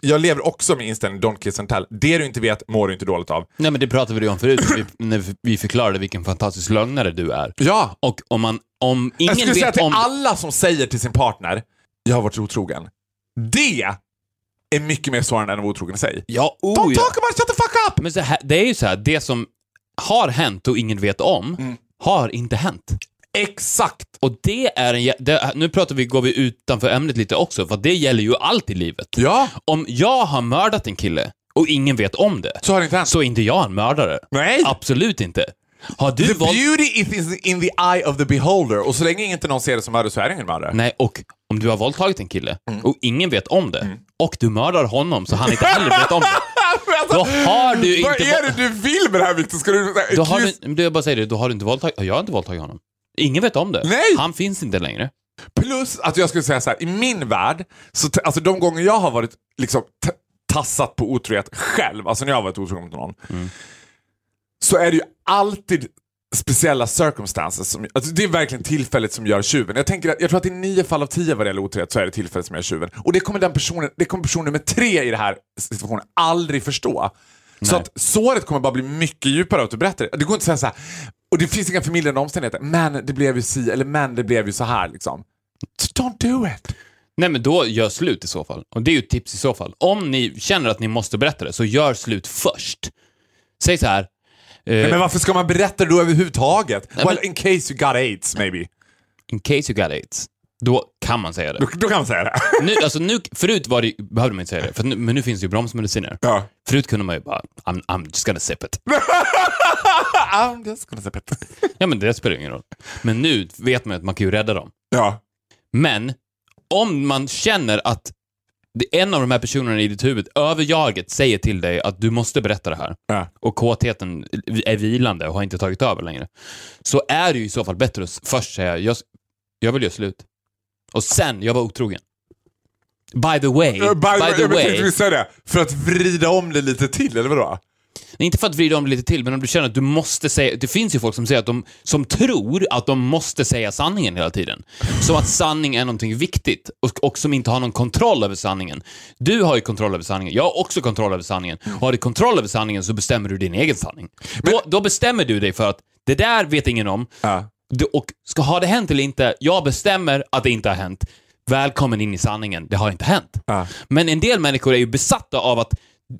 Speaker 1: jag lever också med inställningen don't kiss and tell. Det du inte vet mår du inte dåligt av.
Speaker 2: Nej, men det pratade vi om förut, när vi- när vi förklarade vilken fantastisk lögnare du är.
Speaker 1: Ja,
Speaker 2: Och om man, om
Speaker 1: jag
Speaker 2: ingen
Speaker 1: skulle säga
Speaker 2: vet
Speaker 1: till
Speaker 2: om...
Speaker 1: alla som säger till sin partner, jag har varit otrogen. Det är mycket mer sårande än att vara otrogen i sig.
Speaker 2: Ja,
Speaker 1: Don't
Speaker 2: oh, ja.
Speaker 1: talk about it, shut the fuck up!
Speaker 2: Men här, det är ju så här, det som har hänt och ingen vet om,
Speaker 1: Mm.
Speaker 2: har inte hänt.
Speaker 1: Exakt!
Speaker 2: Och det är en... Det, nu pratar vi, går vi utanför ämnet lite också, för det gäller ju allt i livet.
Speaker 1: Ja,
Speaker 2: Om jag har mördat en kille och ingen vet om det,
Speaker 1: så har det inte hänt.
Speaker 2: så är inte jag en mördare.
Speaker 1: Nej!
Speaker 2: Absolut inte. Har du
Speaker 1: The beauty is in the eye of the beholder. Och så länge inte någon ser det som mördare så är det ingen mördare.
Speaker 2: Nej, och om du har våldtagit en kille
Speaker 1: Mm.
Speaker 2: och ingen vet om det, och du mördar honom så han inte heller vet om det, Då har du
Speaker 1: Vad
Speaker 2: inte
Speaker 1: är
Speaker 2: vå-
Speaker 1: det du vill med det här Victor? Ska du...
Speaker 2: då har du, jag bara säger det, då har du inte våldtagit, jag har inte våldtagit honom. Ingen vet om det.
Speaker 1: Nej!
Speaker 2: Han finns inte längre.
Speaker 1: Plus att jag skulle säga så här, i min värld, så alltså de gånger jag har varit liksom tassat på otrohet själv, alltså när jag har varit otrogen mot någon, så är det ju alltid speciella circumstances. Som, alltså det är verkligen tillfället som gör tjuven. Jag, tänker att, jag tror att i nio fall av tio vad det gäller otrohet så är det tillfället som gör tjuven. Och det kommer den personen, det kommer person nummer tre i den här situationen aldrig förstå. Så
Speaker 2: Nej.
Speaker 1: att såret kommer bara bli mycket djupare av att du berättar det. Det går inte att säga så här, och det finns inga förmildrande omständigheter, men det blev ju si, eller men det blev ju så här liksom. So don't do it.
Speaker 2: Nej, men då gör slut i så fall. Och det är ju ett tips i så fall. Om ni känner att ni måste berätta det, så gör slut först. Säg så här. eh,
Speaker 1: Men varför ska man berätta det då överhuvudtaget?
Speaker 2: Nej,
Speaker 1: well,
Speaker 2: men-
Speaker 1: in case you got aids maybe.
Speaker 2: In case you got aids. Då kan man säga det.
Speaker 1: Då, då kan man säga det.
Speaker 2: Nu, alltså nu, förut var det, behövde man inte säga det, för nu, men nu finns det ju bromsmediciner.
Speaker 1: ja.
Speaker 2: Förut kunde man ju bara, I'm, I'm just gonna sip it.
Speaker 1: I'm just gonna sip it.
Speaker 2: Ja, men det spelar ingen roll. Men nu vet man ju att man kan ju rädda dem.
Speaker 1: Ja.
Speaker 2: Men om man känner att det- en av de här personerna i ditt huvud, överjaget, säger till dig att du måste berätta det här.
Speaker 1: Ja.
Speaker 2: Och kåtheten är vilande och har inte tagit över längre. Så är det ju i så fall bättre att först säga, jag, jag vill göra slut. Och sen, jag var otrogen. By the way,
Speaker 1: Uh,
Speaker 2: by, the
Speaker 1: jag
Speaker 2: way.
Speaker 1: tänkte vi säga det. För att vrida om det lite till, eller vadå?
Speaker 2: Inte för att vrida om det lite till, men om du känner att du måste säga... Det finns ju folk som säger att de, som tror att de måste säga sanningen hela tiden. Som att sanning är någonting viktigt och, och som inte har någon kontroll över sanningen. Du har ju kontroll över sanningen, jag har också kontroll över sanningen. Och har du kontroll över sanningen så bestämmer du din egen sanning. Då, då bestämmer du dig för att det där vet ingen om. Du, och ska ha det hänt eller inte, jag bestämmer att det inte har hänt. Välkommen in i sanningen, det har inte hänt.
Speaker 1: Ja.
Speaker 2: Men en del människor är ju besatta av att,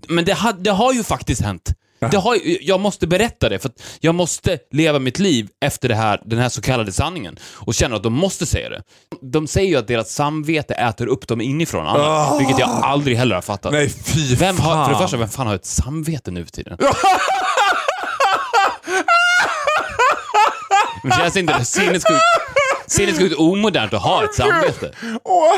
Speaker 2: men det har, det har ju faktiskt hänt. Det har, jag måste berätta det, för jag måste leva mitt liv efter det här, den här så kallade sanningen. Och känner att de måste säga det. De säger ju att deras samvete äter upp dem inifrån, annat,
Speaker 1: Ah.
Speaker 2: vilket jag aldrig heller har fattat.
Speaker 1: Nej, fy
Speaker 2: Vem har, för det första, vem fan har ett samvete nu för tiden? Men känns inte det sinnessjukt, sinnessjukt omodernt att ha ett samvete?
Speaker 1: Åh.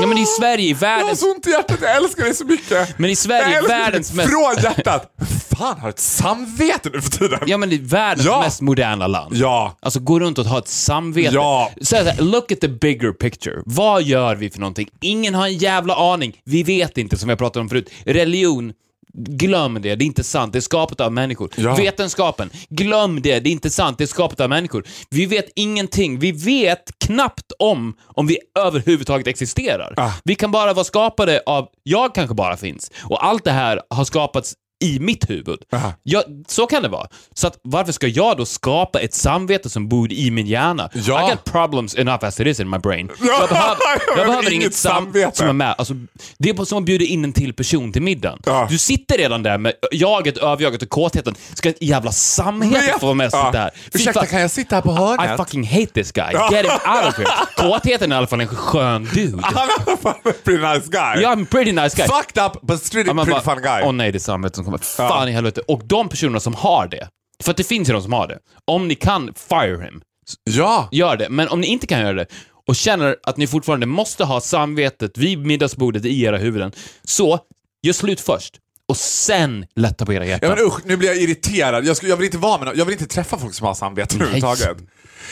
Speaker 2: Ja men i Sverige, i
Speaker 1: Jag har
Speaker 2: världens...
Speaker 1: så ont i hjärtat, jag älskar dig så mycket.
Speaker 2: Men i Sverige,
Speaker 1: Jag älskar
Speaker 2: världens
Speaker 1: dig
Speaker 2: mest...
Speaker 1: Från hjärtat. Fan, har ett samvete nu för tiden.
Speaker 2: Ja men i världens
Speaker 1: Ja.
Speaker 2: mest moderna land.
Speaker 1: Ja.
Speaker 2: Alltså gå runt och ha ett samvete.
Speaker 1: Ja.
Speaker 2: Så här, look at the bigger picture. Vad gör vi för någonting? Ingen har en jävla aning. Vi vet inte, som jag pratade om förut. Religion, glöm det. Det är inte sant. Det är skapat av människor.
Speaker 1: Ja.
Speaker 2: Vetenskapen, glöm det. Det är inte sant. Det är skapat av människor. Vi vet ingenting. Vi vet knappt om om vi överhuvudtaget existerar.
Speaker 1: Ah.
Speaker 2: Vi kan bara vara skapade av, jag kanske bara finns. Och allt det här har skapats i mitt huvud. Ja, så kan det vara. Så att, varför ska jag då skapa ett samvete som bor i min hjärna?
Speaker 1: Ja.
Speaker 2: I got problems enough as it is in my brain.
Speaker 1: Ja,
Speaker 2: Jag behöver,
Speaker 1: jag behöver inget
Speaker 2: inget sam
Speaker 1: samvete.
Speaker 2: som är med. Alltså, det är som att bjuda in en till person till middagen.
Speaker 1: Ja.
Speaker 2: Du sitter redan där med jaget, överjaget och kåtheten. Ska ett jävla samvete få vara med och
Speaker 1: Ja.
Speaker 2: sitta här?
Speaker 1: Ursäkta, kan jag sitta här på
Speaker 2: I
Speaker 1: hörnet?
Speaker 2: fucking hate this guy. Get him out of here. Kåtheten är i alla fall en skön dude.
Speaker 1: Han är i pretty nice guy.
Speaker 2: Är en pretty nice guy.
Speaker 1: Fucked up, but still
Speaker 2: Ja,
Speaker 1: a
Speaker 2: man
Speaker 1: pretty
Speaker 2: bara,
Speaker 1: fun guy.
Speaker 2: Åh nej, det är samvetet som kommer. Fan i helvete. Och de personerna som har det, för att det finns ju de som har det. Om ni kan, fire him.
Speaker 1: Ja.
Speaker 2: Gör det. Men om ni inte kan göra det och känner att ni fortfarande måste ha samvetet vid middagsbordet i era huvuden, så gör slut först. Och sen lätta på era hjärtan.
Speaker 1: Ja men usch, nu blir jag irriterad. Jag, skulle, jag, vill inte vara med någon, jag vill inte träffa folk som har samvete överhuvudtaget.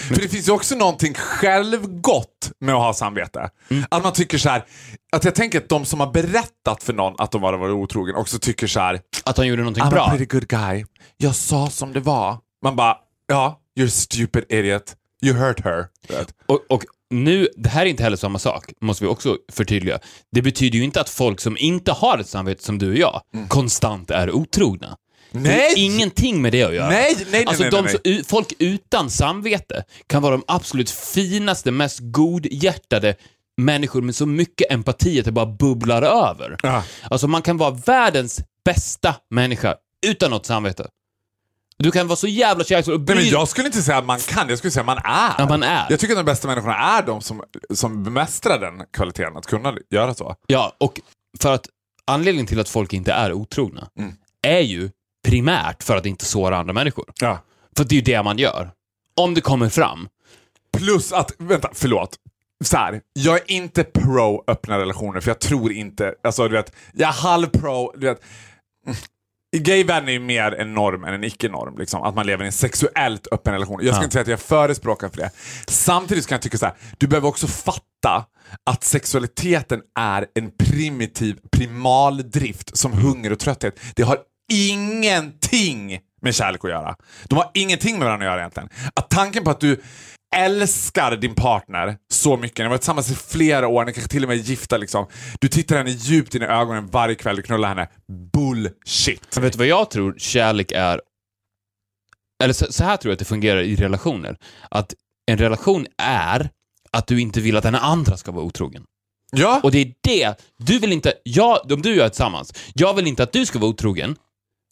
Speaker 1: För det finns ju också någonting självgott med att ha samvete.
Speaker 2: Mm.
Speaker 1: Att man tycker så här, att jag tänker att de som har berättat för någon att de har varit otrogen också tycker så här,
Speaker 2: Att han gjorde någonting
Speaker 1: I'm a
Speaker 2: bra.
Speaker 1: pretty good guy. Jag sa som det var. Man bara, ja, you're a stupid idiot. You hurt her.
Speaker 2: Och, och nu, det här är inte heller samma sak, måste vi också förtydliga. Det betyder ju inte att folk som inte har ett samvete som du och jag, konstant är otrogna. Det
Speaker 1: Mm. Nej!
Speaker 2: har ingenting med det att göra.
Speaker 1: Nej, nej, nej,
Speaker 2: alltså,
Speaker 1: nej,
Speaker 2: de
Speaker 1: nej,
Speaker 2: som- folk utan samvete kan vara de absolut finaste, mest godhjärtade människor med så mycket empati att det bara bubblar över.
Speaker 1: Ja.
Speaker 2: Alltså man kan vara världens bästa människa utan något samvete. Du kan vara så jävla kärleksfull och
Speaker 1: Nej, men
Speaker 2: bry
Speaker 1: jag skulle inte säga att man kan, jag skulle säga att man är.
Speaker 2: Ja, man är.
Speaker 1: Jag tycker att de bästa människorna är de som, som bemästrar den kvaliteten, att kunna göra så.
Speaker 2: Ja, och för att anledningen till att folk inte är otrogna
Speaker 1: Mm.
Speaker 2: är ju primärt för att inte såra andra människor.
Speaker 1: Ja.
Speaker 2: För det är ju det man gör. Om det kommer fram.
Speaker 1: Plus att, vänta, förlåt. Så här, jag är inte pro öppna relationer för jag tror inte, alltså du vet, jag är halv pro, du vet. Gayvärlden är ju mer en norm än en icke-norm. Liksom, att man lever i en sexuellt öppen relation. Jag ska
Speaker 2: Ja.
Speaker 1: inte säga att jag förespråkar för det. Samtidigt kan jag tycka så här, du behöver också fatta att sexualiteten är en primitiv primaldrift som hunger och trötthet. Det har ingenting med kärlek att göra. De har ingenting med varandra att göra egentligen. Att tanken på att du älskar din partner så mycket, ni har varit tillsammans i flera år, ni kanske till och med är gifta liksom. Du tittar henne djupt in i ögonen varje kväll, du knullar henne. Bullshit.
Speaker 2: Vet du vad jag tror kärlek är? Eller så, så här tror jag att det fungerar i relationer. Att en relation är att du inte vill att den andra ska vara otrogen.
Speaker 1: Ja,
Speaker 2: Och det är det, du vill inte, jag, om du och jag är tillsammans, jag vill inte att du ska vara otrogen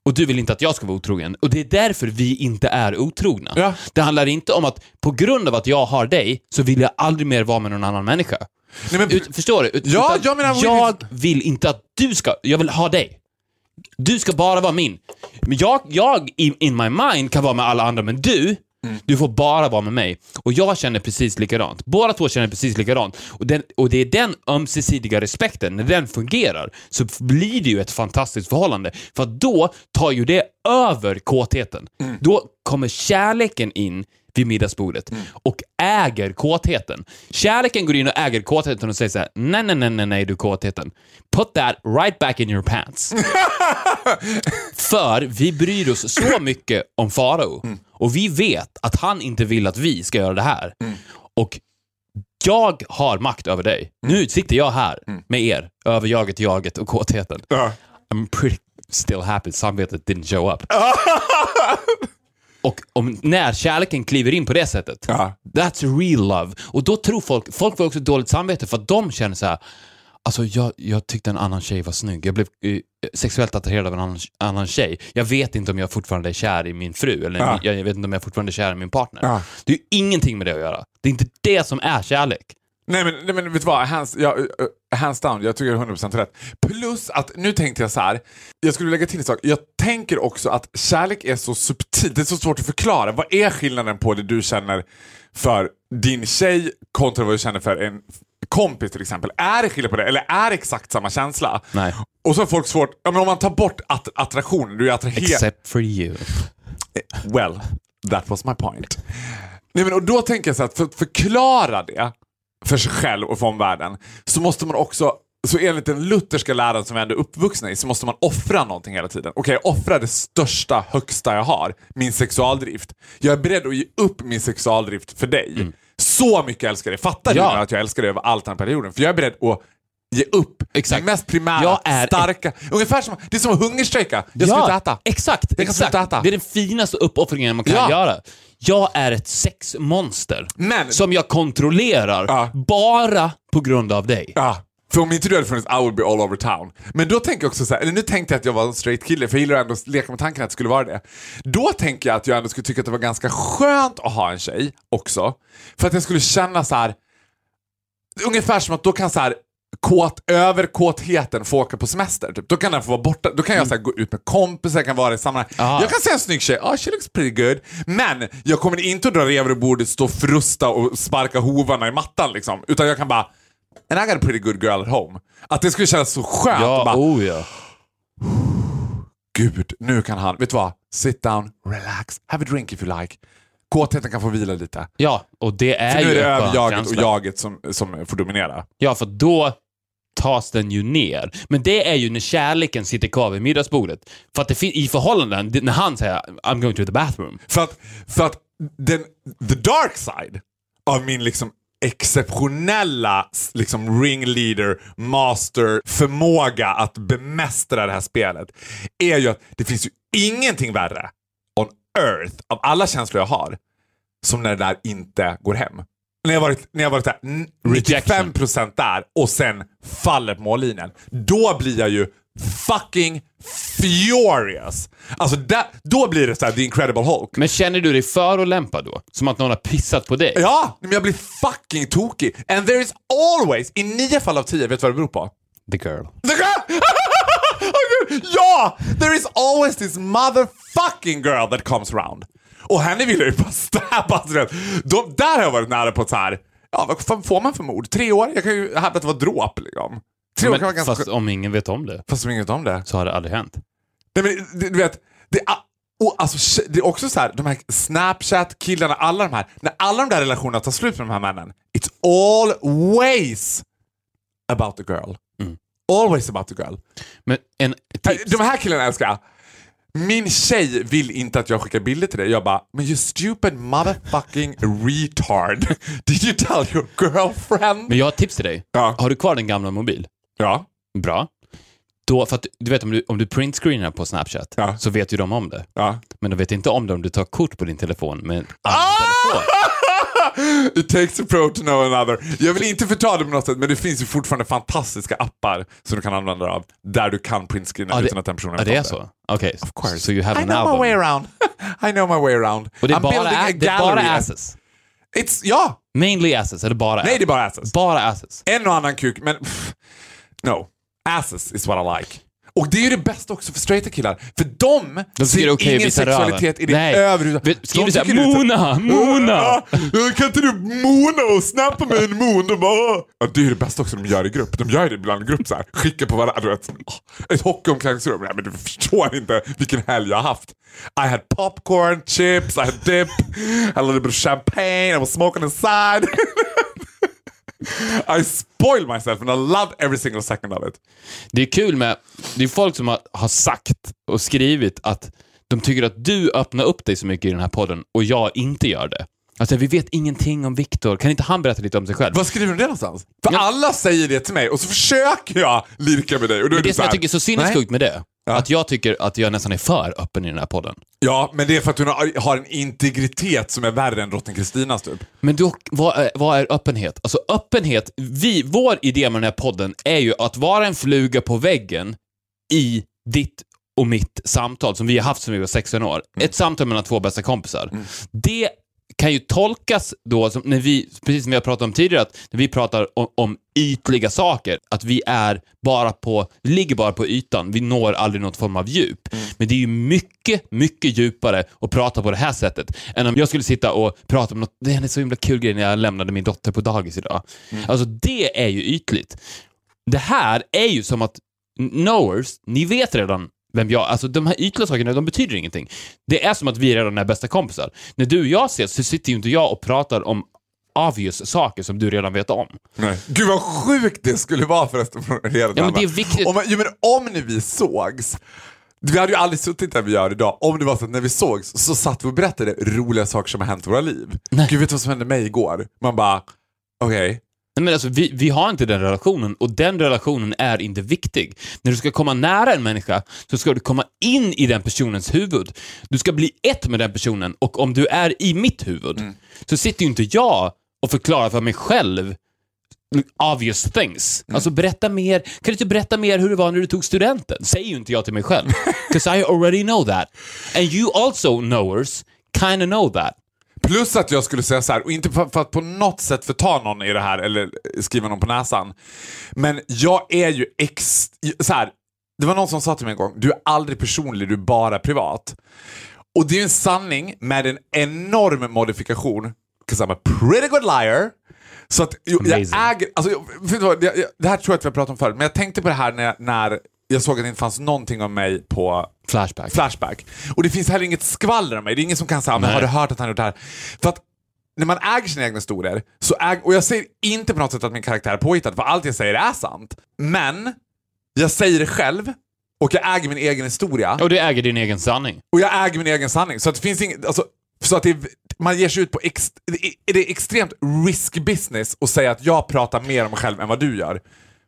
Speaker 2: och du vill inte att jag ska vara otrogen. Och det är därför vi inte är otrogna.
Speaker 1: Ja.
Speaker 2: Det handlar inte om att på grund av att jag har dig så vill jag aldrig mer vara med någon annan människa.
Speaker 1: Nej, men,
Speaker 2: Ut, förstår du? Ut,
Speaker 1: Ja, jag menar-
Speaker 2: jag vill inte att du ska, jag vill ha dig. Du ska bara vara min. Men jag, jag in, in my mind kan vara med alla andra, men du, Du får bara vara med mig. Och jag känner precis likadant. Båda två känner precis likadant. Och, den, och det är den ömsesidiga respekten, när den fungerar, så blir det ju ett fantastiskt förhållande. För då tar ju det över kåtheten. Då kommer kärleken in vid middagsbordet och äger kåtheten. Kärleken går in och äger kåtheten och säger så här: nej, nej, nej, nej, nej, du kåtheten. Put that right back in your pants. För vi bryr oss så mycket om Farao och vi vet att han inte vill att vi ska göra det här. Och jag har makt över dig. Nu sitter jag här med er, över jaget, jaget och kåtheten.
Speaker 1: Ja.
Speaker 2: I'm pretty still happy samvetet didn't show up. Och om, när kärleken kliver in på det sättet,
Speaker 1: Ja.
Speaker 2: that's real love. Och då tror folk, folk får också dåligt samvete för att de känner så här. Alltså jag, jag tyckte en annan tjej var snygg. Jag blev eh, sexuellt attraherad av en annan, annan tjej. Jag vet inte om jag fortfarande är kär i min fru, eller
Speaker 1: Ja.
Speaker 2: jag, jag vet inte om jag fortfarande är kär i min partner.
Speaker 1: Ja.
Speaker 2: Det är ju ingenting med det att göra. Det är inte det som är kärlek.
Speaker 1: Nej men, nej, men vet du vad, hands, ja, uh, hands down, jag tycker det är 100% rätt. Plus att, nu tänkte jag så här. jag skulle lägga till en sak. Jag tänker också att kärlek är så subtilt, det är så svårt att förklara. Vad är skillnaden på det du känner för din tjej kontra vad du känner för en kompis till exempel? Är det skillnad på det eller är det exakt samma känsla?
Speaker 2: Nej.
Speaker 1: Och så har folk svårt, ja, men om man tar bort att, attraktionen, du är attraherad.
Speaker 2: Except for you.
Speaker 1: Well, that was my point. Nej, men, och då tänker jag så att för att förklara det för sig själv och för omvärlden så måste man också, så enligt den lutherska läran som vi ändå är uppvuxna i, så måste man offra någonting hela tiden. Okej, jag offrar det största, högsta jag har, min sexualdrift. Jag är beredd att ge upp min sexualdrift för dig. Så mycket älskar dig. Fattar
Speaker 2: Ja.
Speaker 1: du att jag älskar dig över allt den här perioden? För jag är beredd att ge upp
Speaker 2: Exakt.
Speaker 1: det mest primära,
Speaker 2: Jag är-
Speaker 1: starka. Ungefär som, det är som att hungerstrejka. Jag ska inte äta.
Speaker 2: Exakt,
Speaker 1: Jag kan
Speaker 2: exakt.
Speaker 1: äta.
Speaker 2: Det är den finaste uppoffringen man kan
Speaker 1: Ja.
Speaker 2: göra. Jag är ett sexmonster
Speaker 1: Men-
Speaker 2: som jag kontrollerar
Speaker 1: Ja.
Speaker 2: bara på grund av dig.
Speaker 1: Ja, för om inte du hade funnits I would be all over town. Men då tänker jag också så här, eller nu tänkte jag att jag var en straight kille, för jag gillar ändå att leka med tanken att det skulle vara det. Då tänker jag att jag ändå skulle tycka att det var ganska skönt att ha en tjej också. För att jag skulle känna så här, ungefär som att då kan så här kåt, överkåtheten få åka på semester. Typ. Då kan den få vara borta. Då kan jag så här, gå ut med kompisar, jag kan vara i sammanhang.
Speaker 2: Ah.
Speaker 1: Jag kan se en snygg tjej, oh, she looks pretty good. Men jag kommer inte att dra revor i bordet, stå och frusta och sparka hovarna i mattan liksom. Utan jag kan bara, and I got a pretty good girl at home. Att det skulle kännas så skönt.
Speaker 2: Ja,
Speaker 1: bara,
Speaker 2: oh ja.
Speaker 1: Gud, nu kan han, vet du vad? Sit down, relax, have a drink if you like. Kåtheten kan få vila lite.
Speaker 2: Ja, och det är
Speaker 1: För nu
Speaker 2: ju
Speaker 1: är det överjaget och jaget som, som får dominera.
Speaker 2: Ja, för då tas den ju ner. Men det är ju när kärleken sitter kvar vid middagsbordet. För att det i förhållanden, när han säger I'm going to the bathroom.
Speaker 1: För att, för att den, the dark side av min liksom exceptionella liksom ringleader, master, förmåga att bemästra det här spelet är ju att det finns ju ingenting värre on earth av alla känslor jag har som när det där inte går hem. När jag varit, när jag varit där, n- 95% där och sen faller på mållinjen. Då blir jag ju fucking furious. Alltså där, då blir det så här, the incredible Hulk.
Speaker 2: Men känner du dig förolämpad då? Som att någon har pissat på dig?
Speaker 1: Ja, men jag blir fucking tokig. And there is always, i nio fall av tio, vet du vad det beror på?
Speaker 2: The girl.
Speaker 1: The girl! Ja! There is always this motherfucking girl that comes around. Och henne vill jag ju bara stabba. De, där har jag varit nära på så här. ja vad fan får man för mord? Tre år? Jag kan ju hävda att det var dråp liksom. Tre år kan vara
Speaker 2: Men,
Speaker 1: ganska...
Speaker 2: fast om ingen vet om det,
Speaker 1: Fast de vet om det.
Speaker 2: så har det aldrig hänt.
Speaker 1: Nej, men, du vet, det, är- och, alltså, det är också så här, de här Snapchat-killarna, alla de här, när alla de där relationerna tar slut med de här männen, it's always about the girl. Always about the girl.
Speaker 2: Men en
Speaker 1: Äh,
Speaker 2: tips.
Speaker 1: De här killarna älskar jag. Min tjej vill inte att jag skickar bilder till dig. Jag bara, men you stupid motherfucking retard. Did you tell your girlfriend?
Speaker 2: Men jag har ett tips till dig.
Speaker 1: Ja.
Speaker 2: Har du kvar din gamla mobil?
Speaker 1: Ja.
Speaker 2: Bra. Då, för att, du vet om du, om du printscreenar på Snapchat
Speaker 1: Ja.
Speaker 2: så vet ju de om det.
Speaker 1: ja.
Speaker 2: Men de vet inte om det om du tar kort på din telefon med en
Speaker 1: Ah!
Speaker 2: annan telefon.
Speaker 1: It takes a pro to know another. Jag vill inte förta det på något sätt, men det finns ju fortfarande fantastiska appar som du kan använda dig av där du kan printscreena utan att den personen
Speaker 2: Ja,
Speaker 1: vet
Speaker 2: det är
Speaker 1: om
Speaker 2: så? Okej,
Speaker 1: course.
Speaker 2: so you have
Speaker 1: I
Speaker 2: an
Speaker 1: know my way around. I know my way around.
Speaker 2: Och det är
Speaker 1: I'm
Speaker 2: bara,
Speaker 1: building a
Speaker 2: det är bara
Speaker 1: gallery.
Speaker 2: asses.
Speaker 1: It's, ja,
Speaker 2: Mainly asses, eller bara
Speaker 1: nej det är bara asses.
Speaker 2: Bara asses.
Speaker 1: En och annan kuk, men pff, no. Asses is what I like. Och det är ju det bästa också för straighta killar. För de,
Speaker 2: De
Speaker 1: ser
Speaker 2: att
Speaker 1: ingen sexualitet
Speaker 2: röven.
Speaker 1: i det överhuvudtaget.
Speaker 2: Skriver du såhär, Mona, Mona!
Speaker 1: Ja, kan inte du mona och snappa med en mon? De bara, ja, det är det bästa också de gör i grupp. De gör det ibland i grupp så här. Skickar på varandra. Åh, ett hockeyomklädningsrum. Nej, men du förstår inte vilken helg jag har haft. I had popcorn, chips, I had dip, I had a little bit of champagne, I was smoking inside. I spoiled myself and I loved every single second of it.
Speaker 2: Det är kul med, det är folk som har, har sagt och skrivit att de tycker att du öppnar upp dig så mycket i den här podden och jag inte gör det. Alltså, vi vet ingenting om Viktor. Kan inte han berätta lite om sig själv?
Speaker 1: Var skriver du det någonstans? För
Speaker 2: Ja.
Speaker 1: alla säger det till mig och så försöker jag lirka med dig. Och då är
Speaker 2: Men det
Speaker 1: så
Speaker 2: som jag tycker är så sinnessjukt med det,
Speaker 1: Ja.
Speaker 2: att jag tycker att jag nästan är för öppen i den här podden.
Speaker 1: Ja, men det är för att du har- en integritet som är värre än drottning Kristinas typ.
Speaker 2: Men då, vad, är, vad är öppenhet? Alltså öppenhet, vi, vår idé med den här podden är ju att vara en fluga på väggen i ditt och mitt samtal som vi har haft sedan vi var 16 år. Ett samtal mellan två bästa kompisar. Det kan ju tolkas då, som när vi, precis som vi har pratat om tidigare, att när vi pratar om, om ytliga saker, att vi är bara på, ligger bara på ytan, vi når aldrig någon form av djup. Men det är ju mycket, mycket djupare att prata på det här sättet än om jag skulle sitta och prata om något, det är en så himla kul grej när jag lämnade min dotter på dagis idag. Alltså det är ju ytligt. Det här är ju som att knowers, ni vet redan vem jag Alltså de här ytliga sakerna, de betyder ingenting. Det är som att vi redan är bästa kompisar. När du och jag ses så sitter ju inte jag och pratar om obvious saker som du redan vet om.
Speaker 1: Nej. Gud vad sjukt det skulle vara förresten från er
Speaker 2: Ja, men det är viktigt.
Speaker 1: Om, jo, men om när vi sågs, vi hade ju aldrig suttit där vi gör idag, om det var så att när vi sågs så satt vi och berättade roliga saker som har hänt i våra liv.
Speaker 2: Nej.
Speaker 1: Gud vet du vad som hände mig igår? Man bara, okej.
Speaker 2: Nej, men alltså, vi, vi har inte den relationen och den relationen är inte viktig. När du ska komma nära en människa så ska du komma in i den personens huvud. Du ska bli ett med den personen och om du är i mitt huvud så sitter ju inte jag och förklarar för mig själv obvious things. Alltså berätta mer. Kan du inte berätta mer hur det var när du tog studenten? Säger ju inte jag till mig själv. 'Cause I already know that. And you also knowers kind of know that.
Speaker 1: Plus att jag skulle säga så här, och inte för, för att på något sätt förta någon i det här eller skriva någon på näsan. Men jag är ju ex... Så här, det var någon som sa till mig en gång, du är aldrig personlig, du är bara privat. Och det är en sanning med en enorm modifikation. 'Cause I'm a pretty good liar. Så att jag äger... Alltså, jag, det här tror jag att vi har pratat om förut, men jag tänkte på det här när, när jag såg att det inte fanns någonting om mig på
Speaker 2: Flashback.
Speaker 1: Flashback. Och det finns heller inget skvaller om mig. Det är ingen som kan säga, men
Speaker 2: Nej.
Speaker 1: har du hört att han gjort det här? För att när man äger sina egna historier, så äg, och jag säger inte på något sätt att min karaktär är påhittad, för allt jag säger är sant. Men jag säger det själv och jag äger min egen historia
Speaker 2: Och du äger din egen sanning.
Speaker 1: och jag äger min egen sanning. Så att det finns inget, alltså, så att det, man ger sig ut på ex, det är- det är extremt risk business att säga att jag pratar mer om mig själv än vad du gör.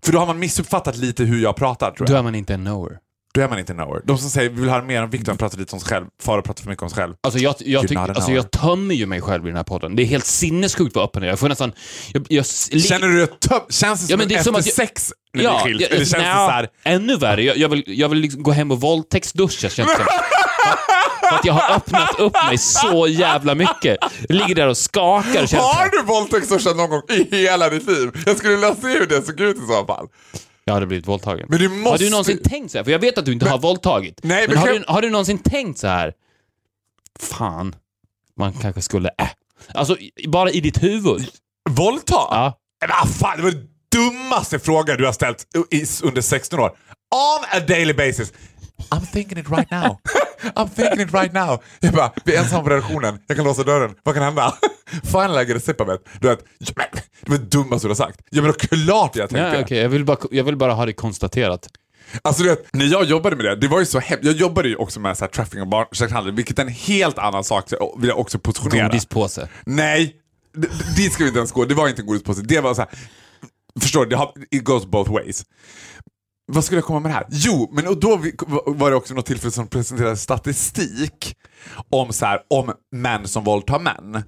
Speaker 1: För då har man missuppfattat lite hur jag pratar tror jag.
Speaker 2: Då är man inte en knower.
Speaker 1: Då är man inte knower. De som säger vi vill höra mer om Viktor, han pratar lite om sig själv. Farao pratar för mycket om sig själv.
Speaker 2: Alltså jag, jag, tyck, alltså jag tömmer ju mig själv i den här podden. Det är helt sinnessjukt vad öppen jag är. Jag får nästan... Jag, jag,
Speaker 1: Känner du det töm- Känns det som,
Speaker 2: Ja, men
Speaker 1: en
Speaker 2: det är
Speaker 1: efter
Speaker 2: som att jag-
Speaker 1: sex när
Speaker 2: ja,
Speaker 1: ni skilt?
Speaker 2: jag-
Speaker 1: Eller känns det
Speaker 2: nja,
Speaker 1: så här,
Speaker 2: Ännu värre. Jag, jag vill, jag vill liksom gå hem och våldtäktsduscha känns det som. För- att jag har öppnat upp mig så jävla mycket. Jag ligger där och skakar och
Speaker 1: Har du våldtäktsduschat någon gång i hela ditt liv? Jag skulle vilja se hur det såg ut i så fall.
Speaker 2: jag hade blivit våldtagen.
Speaker 1: Men du
Speaker 2: Har
Speaker 1: måste...
Speaker 2: du någonsin tänkt så här? För jag vet att du inte har våldtagit.
Speaker 1: Nej,
Speaker 2: men
Speaker 1: men
Speaker 2: har,
Speaker 1: kan-
Speaker 2: du, har du någonsin tänkt så här? Fan, man kanske skulle... Äh. Alltså, bara i ditt huvud.
Speaker 1: Våldta?
Speaker 2: Ja.
Speaker 1: Men vad fan, det var den dummaste frågan du har ställt under 16 år. On a daily basis. I'm thinking it right now. I'm thinking it right now. Jag bara, vi är ensamma på redaktionen. Jag kan låsa dörren. Vad kan hända? Finally I get a sip of it. Du vet, det var det dummaste du har sagt. Ja men klart jag tänkte.
Speaker 2: Ja, okej. jag, vill bara, jag vill bara ha det konstaterat.
Speaker 1: Alltså du vet, när jag jobbade med det, det var ju så hemskt. Jag jobbade ju också med så här, trafficking och barnsexhandel, vilket är en helt annan sak, så vill jag också positionera.
Speaker 2: Godispåse.
Speaker 1: Nej, dit ska vi inte ens gå. Det var inte en godispåse. Det var så här, förstår du, det har, it goes both ways. Vad skulle jag komma med det här? Jo, men och då var det också något tillfälle som presenterade statistik om, så här, om män som våldtar män.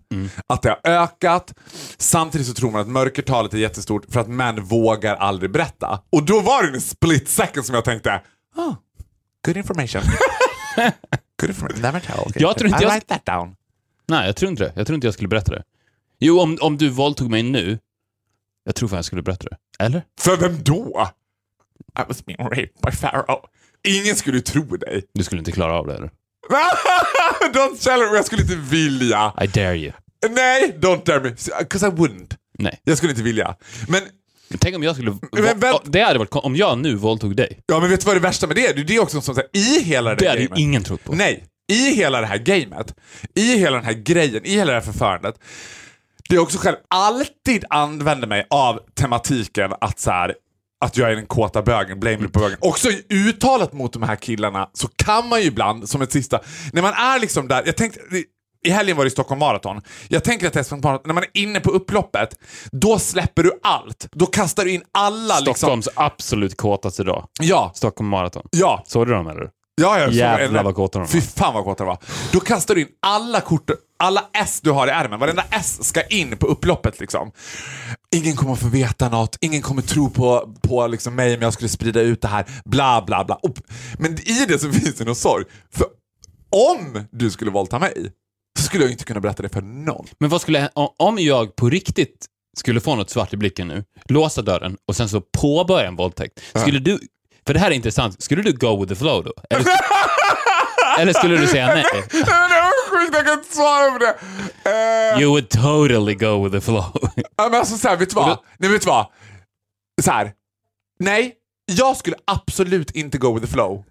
Speaker 1: Att det har ökat. Samtidigt så tror man att mörkertalet är jättestort för att män vågar aldrig berätta. Och då var det en split second som jag tänkte, oh, good information. good information. Never tell. Okay.
Speaker 2: Jag tror inte
Speaker 1: I
Speaker 2: jag-
Speaker 1: write that down.
Speaker 2: Nej, jag tror inte det. Jag tror inte jag skulle berätta det. Jo, om, om du våldtog mig nu, jag tror fan jag skulle berätta det. Eller?
Speaker 1: För vem då? I was being raped by Pharaoh. ingen skulle tro dig.
Speaker 2: Du skulle inte klara av det eller?
Speaker 1: don't tell her, jag skulle inte vilja.
Speaker 2: I dare you.
Speaker 1: Nej, don't dare me. 'Cause I wouldn't.
Speaker 2: Nej.
Speaker 1: Jag skulle inte vilja. Men,
Speaker 2: Men tänk om jag skulle...
Speaker 1: Men vänt-
Speaker 2: det hade varit om jag nu våldtog dig.
Speaker 1: ja, men vet du vad det värsta med det är? Det är också som säger i hela det
Speaker 2: Det hade ju ingen trott på.
Speaker 1: Nej, i hela det här gamet, i hela den här grejen, i hela det här förfarandet. Det jag också själv alltid använder mig av tematiken att så här, att jag är den kåta bögen, blame på bögen. Också i uttalet mot de här killarna så kan man ju ibland, som ett sista, när man är liksom där, jag tänkte, i helgen var det Stockholm Marathon. Jag tänker att är som när man är inne på upploppet, då släpper du allt. Då kastar du in alla liksom...
Speaker 2: Stockholms absolut kåtaste dag.
Speaker 1: Ja,
Speaker 2: Stockholm Marathon.
Speaker 1: ja.
Speaker 2: Såg du dem eller?
Speaker 1: Ja, jag såg
Speaker 2: Jävlar
Speaker 1: en-
Speaker 2: vad kåta de var.
Speaker 1: Fy fan vad kåta de var. Då kastar du in alla kort, alla S du har i ärmen. Varenda S ska in på upploppet liksom. Ingen kommer få veta något, ingen kommer tro på, på liksom mig om jag skulle sprida ut det här. Bla bla bla. Och- Men i det så finns det någon sorg. För om du skulle våldta mig så skulle jag inte kunna berätta det för någon.
Speaker 2: Men vad skulle om jag på riktigt skulle få något svart i blicken nu, låsa dörren och sen så påbörja en våldtäkt. Skulle du, för det här är intressant, skulle du go with the flow då? Eller, eller skulle du säga nej?
Speaker 1: Nej, men det var sjukt, jag kan inte svara på det. Eh,
Speaker 2: You would totally go with the flow.
Speaker 1: Ja, men alltså så här, vet du vad? Nej, vet du vad? Så här. Nej, jag skulle absolut inte go with the flow.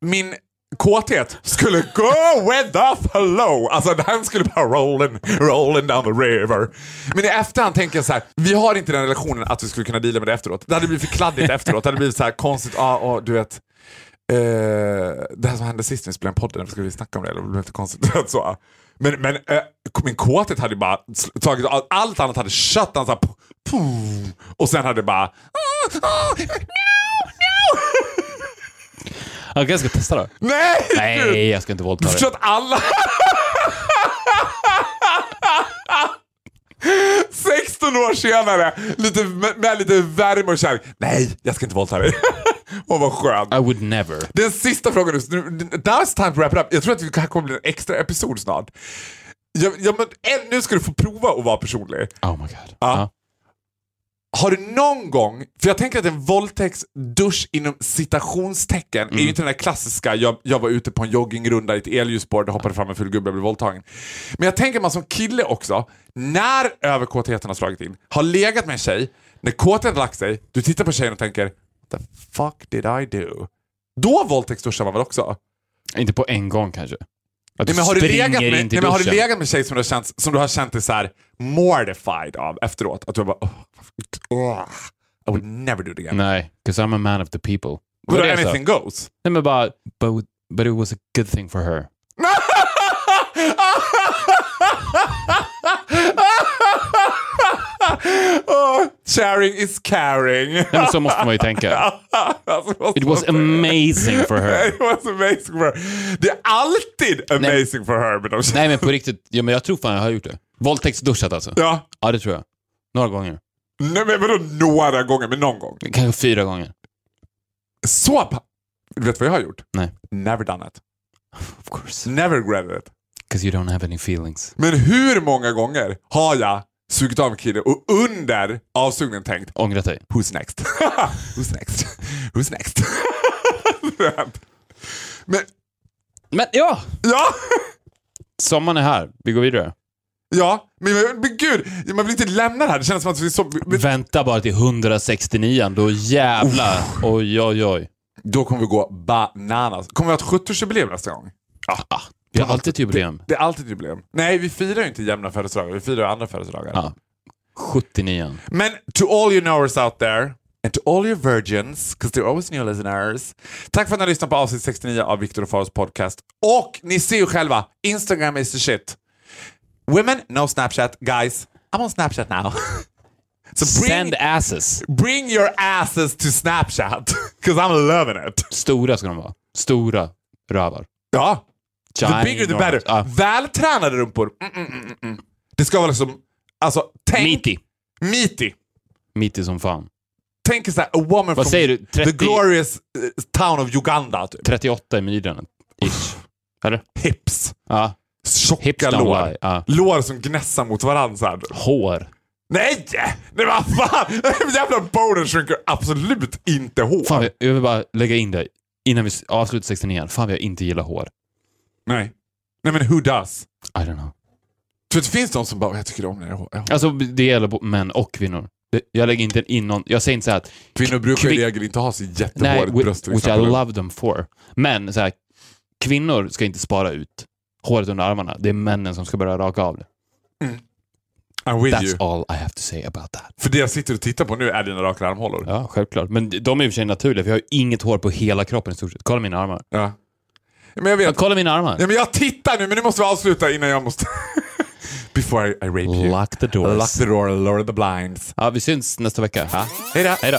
Speaker 1: Min kåthet skulle go with the flow. Alltså den skulle bara rolling, rolling down the river. Men i efterhand tänker jag så här, vi har inte den relationen att vi skulle kunna deala med det efteråt. Det hade blivit för kladdigt efteråt. Det hade blivit så här konstigt, ah, ah, du vet. Eh, det här som hände sist när vi spelade en podd, ska vi snacka om det? Eller det blev konstigt. så. Men, men eh, min kåthet hade bara tagit, allt annat hade kött den så här, och sen hade det bara...
Speaker 2: Jag kanske ska testa då.
Speaker 1: Nej!
Speaker 2: Nej, jag ska inte våldta
Speaker 1: Du
Speaker 2: dig.
Speaker 1: förstår att alla... 16 år senare, lite, med, lite värme och kärlek. Nej, jag ska inte våldta dig. Åh vad skönt.
Speaker 2: I would never.
Speaker 1: Den sista frågan nu. Now it's time to wrap it up. Jag tror att det här kommer bli en extra episod snart. Ja, ja, men, en, nu ska du få prova att vara personlig.
Speaker 2: Oh my god.
Speaker 1: Ja. Har du någon gång, för jag tänker att en våldtäktsdusch inom citationstecken är ju inte den där klassiska, jag, jag var ute på en joggingrunda i ett elljusspår, det hoppade fram en full gubbe och blev våldtagen. Men jag tänker man som kille också, när överkåtheten har slagit in, har legat med en tjej, när kåtheten har lagt sig, du tittar på tjejen och tänker What the fuck did I do? Då våldtäktsduschar man väl också?
Speaker 2: Inte på en gång kanske. Att
Speaker 1: Nej, men har, du legat med, nej, men har du legat med en tjej som du har känt, som du har känt dig så här mortified av efteråt? Att du bara... Oh, I would never do it again.
Speaker 2: Nej, because I'm a man of the people.
Speaker 1: But
Speaker 2: Vad jag
Speaker 1: anything goes.
Speaker 2: Nej men bara, but, but it was a good thing for her.
Speaker 1: oh, sharing is caring.
Speaker 2: Nej men så måste man ju tänka.
Speaker 1: Alltså,
Speaker 2: It was amazing for her.
Speaker 1: It was amazing for her. Det är alltid amazing for her med de
Speaker 2: Nej men på riktigt, ja, men jag tror fan jag har gjort det. Våldtäktsduschat alltså?
Speaker 1: Ja.
Speaker 2: Ja det tror jag. Några gånger.
Speaker 1: Nej, men vadå några gånger, men någon gång.
Speaker 2: Kanske fyra gånger.
Speaker 1: Så pa- Du vet vad jag har gjort?
Speaker 2: Nej.
Speaker 1: Never done it.
Speaker 2: Of course.
Speaker 1: Never regretted it.
Speaker 2: Because you don't have any feelings.
Speaker 1: Men hur många gånger har jag sugit av en kille och under avsugningen tänkt
Speaker 2: Ångrat dig.
Speaker 1: Who's next? Who's next? Who's next? men
Speaker 2: Men ja!
Speaker 1: ja,
Speaker 2: Sommaren är här. Vi går vidare.
Speaker 1: Ja, men, men, gud, man vill inte lämna det här. Det känns som att vi så... Men,
Speaker 2: Vänta bara till 169 då jävlar. Oj, oj, oj.
Speaker 1: då kommer vi gå bananas. Kommer vi ha ett 70-årsjubileum nästa gång?
Speaker 2: Ah, vi har alltid ett jubileum.
Speaker 1: Det är alltid ett jubileum. Nej, vi firar ju inte jämna födelsedagar. Vi firar andra födelsedagar.
Speaker 2: Ja. 79.
Speaker 1: Men to all you knowers out there, and to all your virgins, because they're always new listeners. Tack för att ni har lyssnat på avsnitt 69 av Viktor och Faros podcast. Och ni ser ju själva, Instagram is the shit. Women, no Snapchat. Guys, I'm on Snapchat now. so bring,
Speaker 2: Send asses.
Speaker 1: bring your asses to Snapchat, because I'm loving it.
Speaker 2: Stora ska de vara. Stora rövar.
Speaker 1: Ja, the bigger the better.
Speaker 2: Ja.
Speaker 1: Vältränade rumpor. Mm, mm, mm, mm. Det ska vara liksom, alltså tänk...
Speaker 2: Meaty.
Speaker 1: Meaty.
Speaker 2: Meaty som fan.
Speaker 1: Tänk såhär, a woman
Speaker 2: Vad
Speaker 1: from
Speaker 2: säger du? 30,
Speaker 1: the glorious eh, town of Uganda. Typ.
Speaker 2: 38 i midjan. Ish. Eller?
Speaker 1: Hips.
Speaker 2: Ja.
Speaker 1: Tjocka lår.
Speaker 2: Ja.
Speaker 1: Lår som gnässar mot varandra.
Speaker 2: Hår.
Speaker 1: Nej! Nej vad fan! Jävla boner shrinker absolut inte hår.
Speaker 2: Fan, jag vill bara lägga in dig. innan vi avslutar 69 fan vad jag inte gillar hår.
Speaker 1: Nej. Nej men who does?
Speaker 2: I don't know.
Speaker 1: För det finns de som bara, jag tycker om när jag har hår.
Speaker 2: Alltså det gäller män och kvinnor. Det- Jag lägger inte in någon, jag säger inte så här att
Speaker 1: Kvinnor brukar i regel inte ha så jättehårigt bröst
Speaker 2: which I love them for. Men så här, kvinnor ska inte spara ut håret under armarna. Det är männen som ska börja raka av det.
Speaker 1: I'm with
Speaker 2: That's
Speaker 1: you.
Speaker 2: all I have to say about that.
Speaker 1: För det jag sitter och tittar på nu är dina raka armhålor.
Speaker 2: Ja, självklart. Men de är i och för sig naturliga, för jag har inget hår på hela kroppen i stort sett. Kolla mina armar.
Speaker 1: Ja. Men jag
Speaker 2: Ja,
Speaker 1: vet.
Speaker 2: kolla mina armar.
Speaker 1: Ja, men jag tittar nu, men nu måste vi avsluta innan jag måste... Before I, I rape you.
Speaker 2: Lock the doors.
Speaker 1: Lock the door, lower the blinds.
Speaker 2: Ja, vi syns nästa vecka. Ja.
Speaker 1: Hej då.
Speaker 2: Hej då.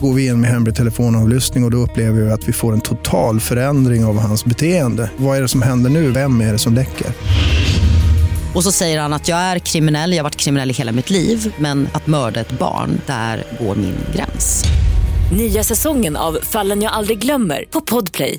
Speaker 3: Går vi in med hemlig telefonavlyssning och, och då upplever vi att vi får en total förändring av hans beteende. Vad är det som händer nu? Vem är det som läcker?
Speaker 4: Och så säger han att jag är kriminell, jag har varit kriminell i hela mitt liv men att mörda ett barn, där går min gräns.
Speaker 5: Nya säsongen av Fallen jag aldrig glömmer på Podplay.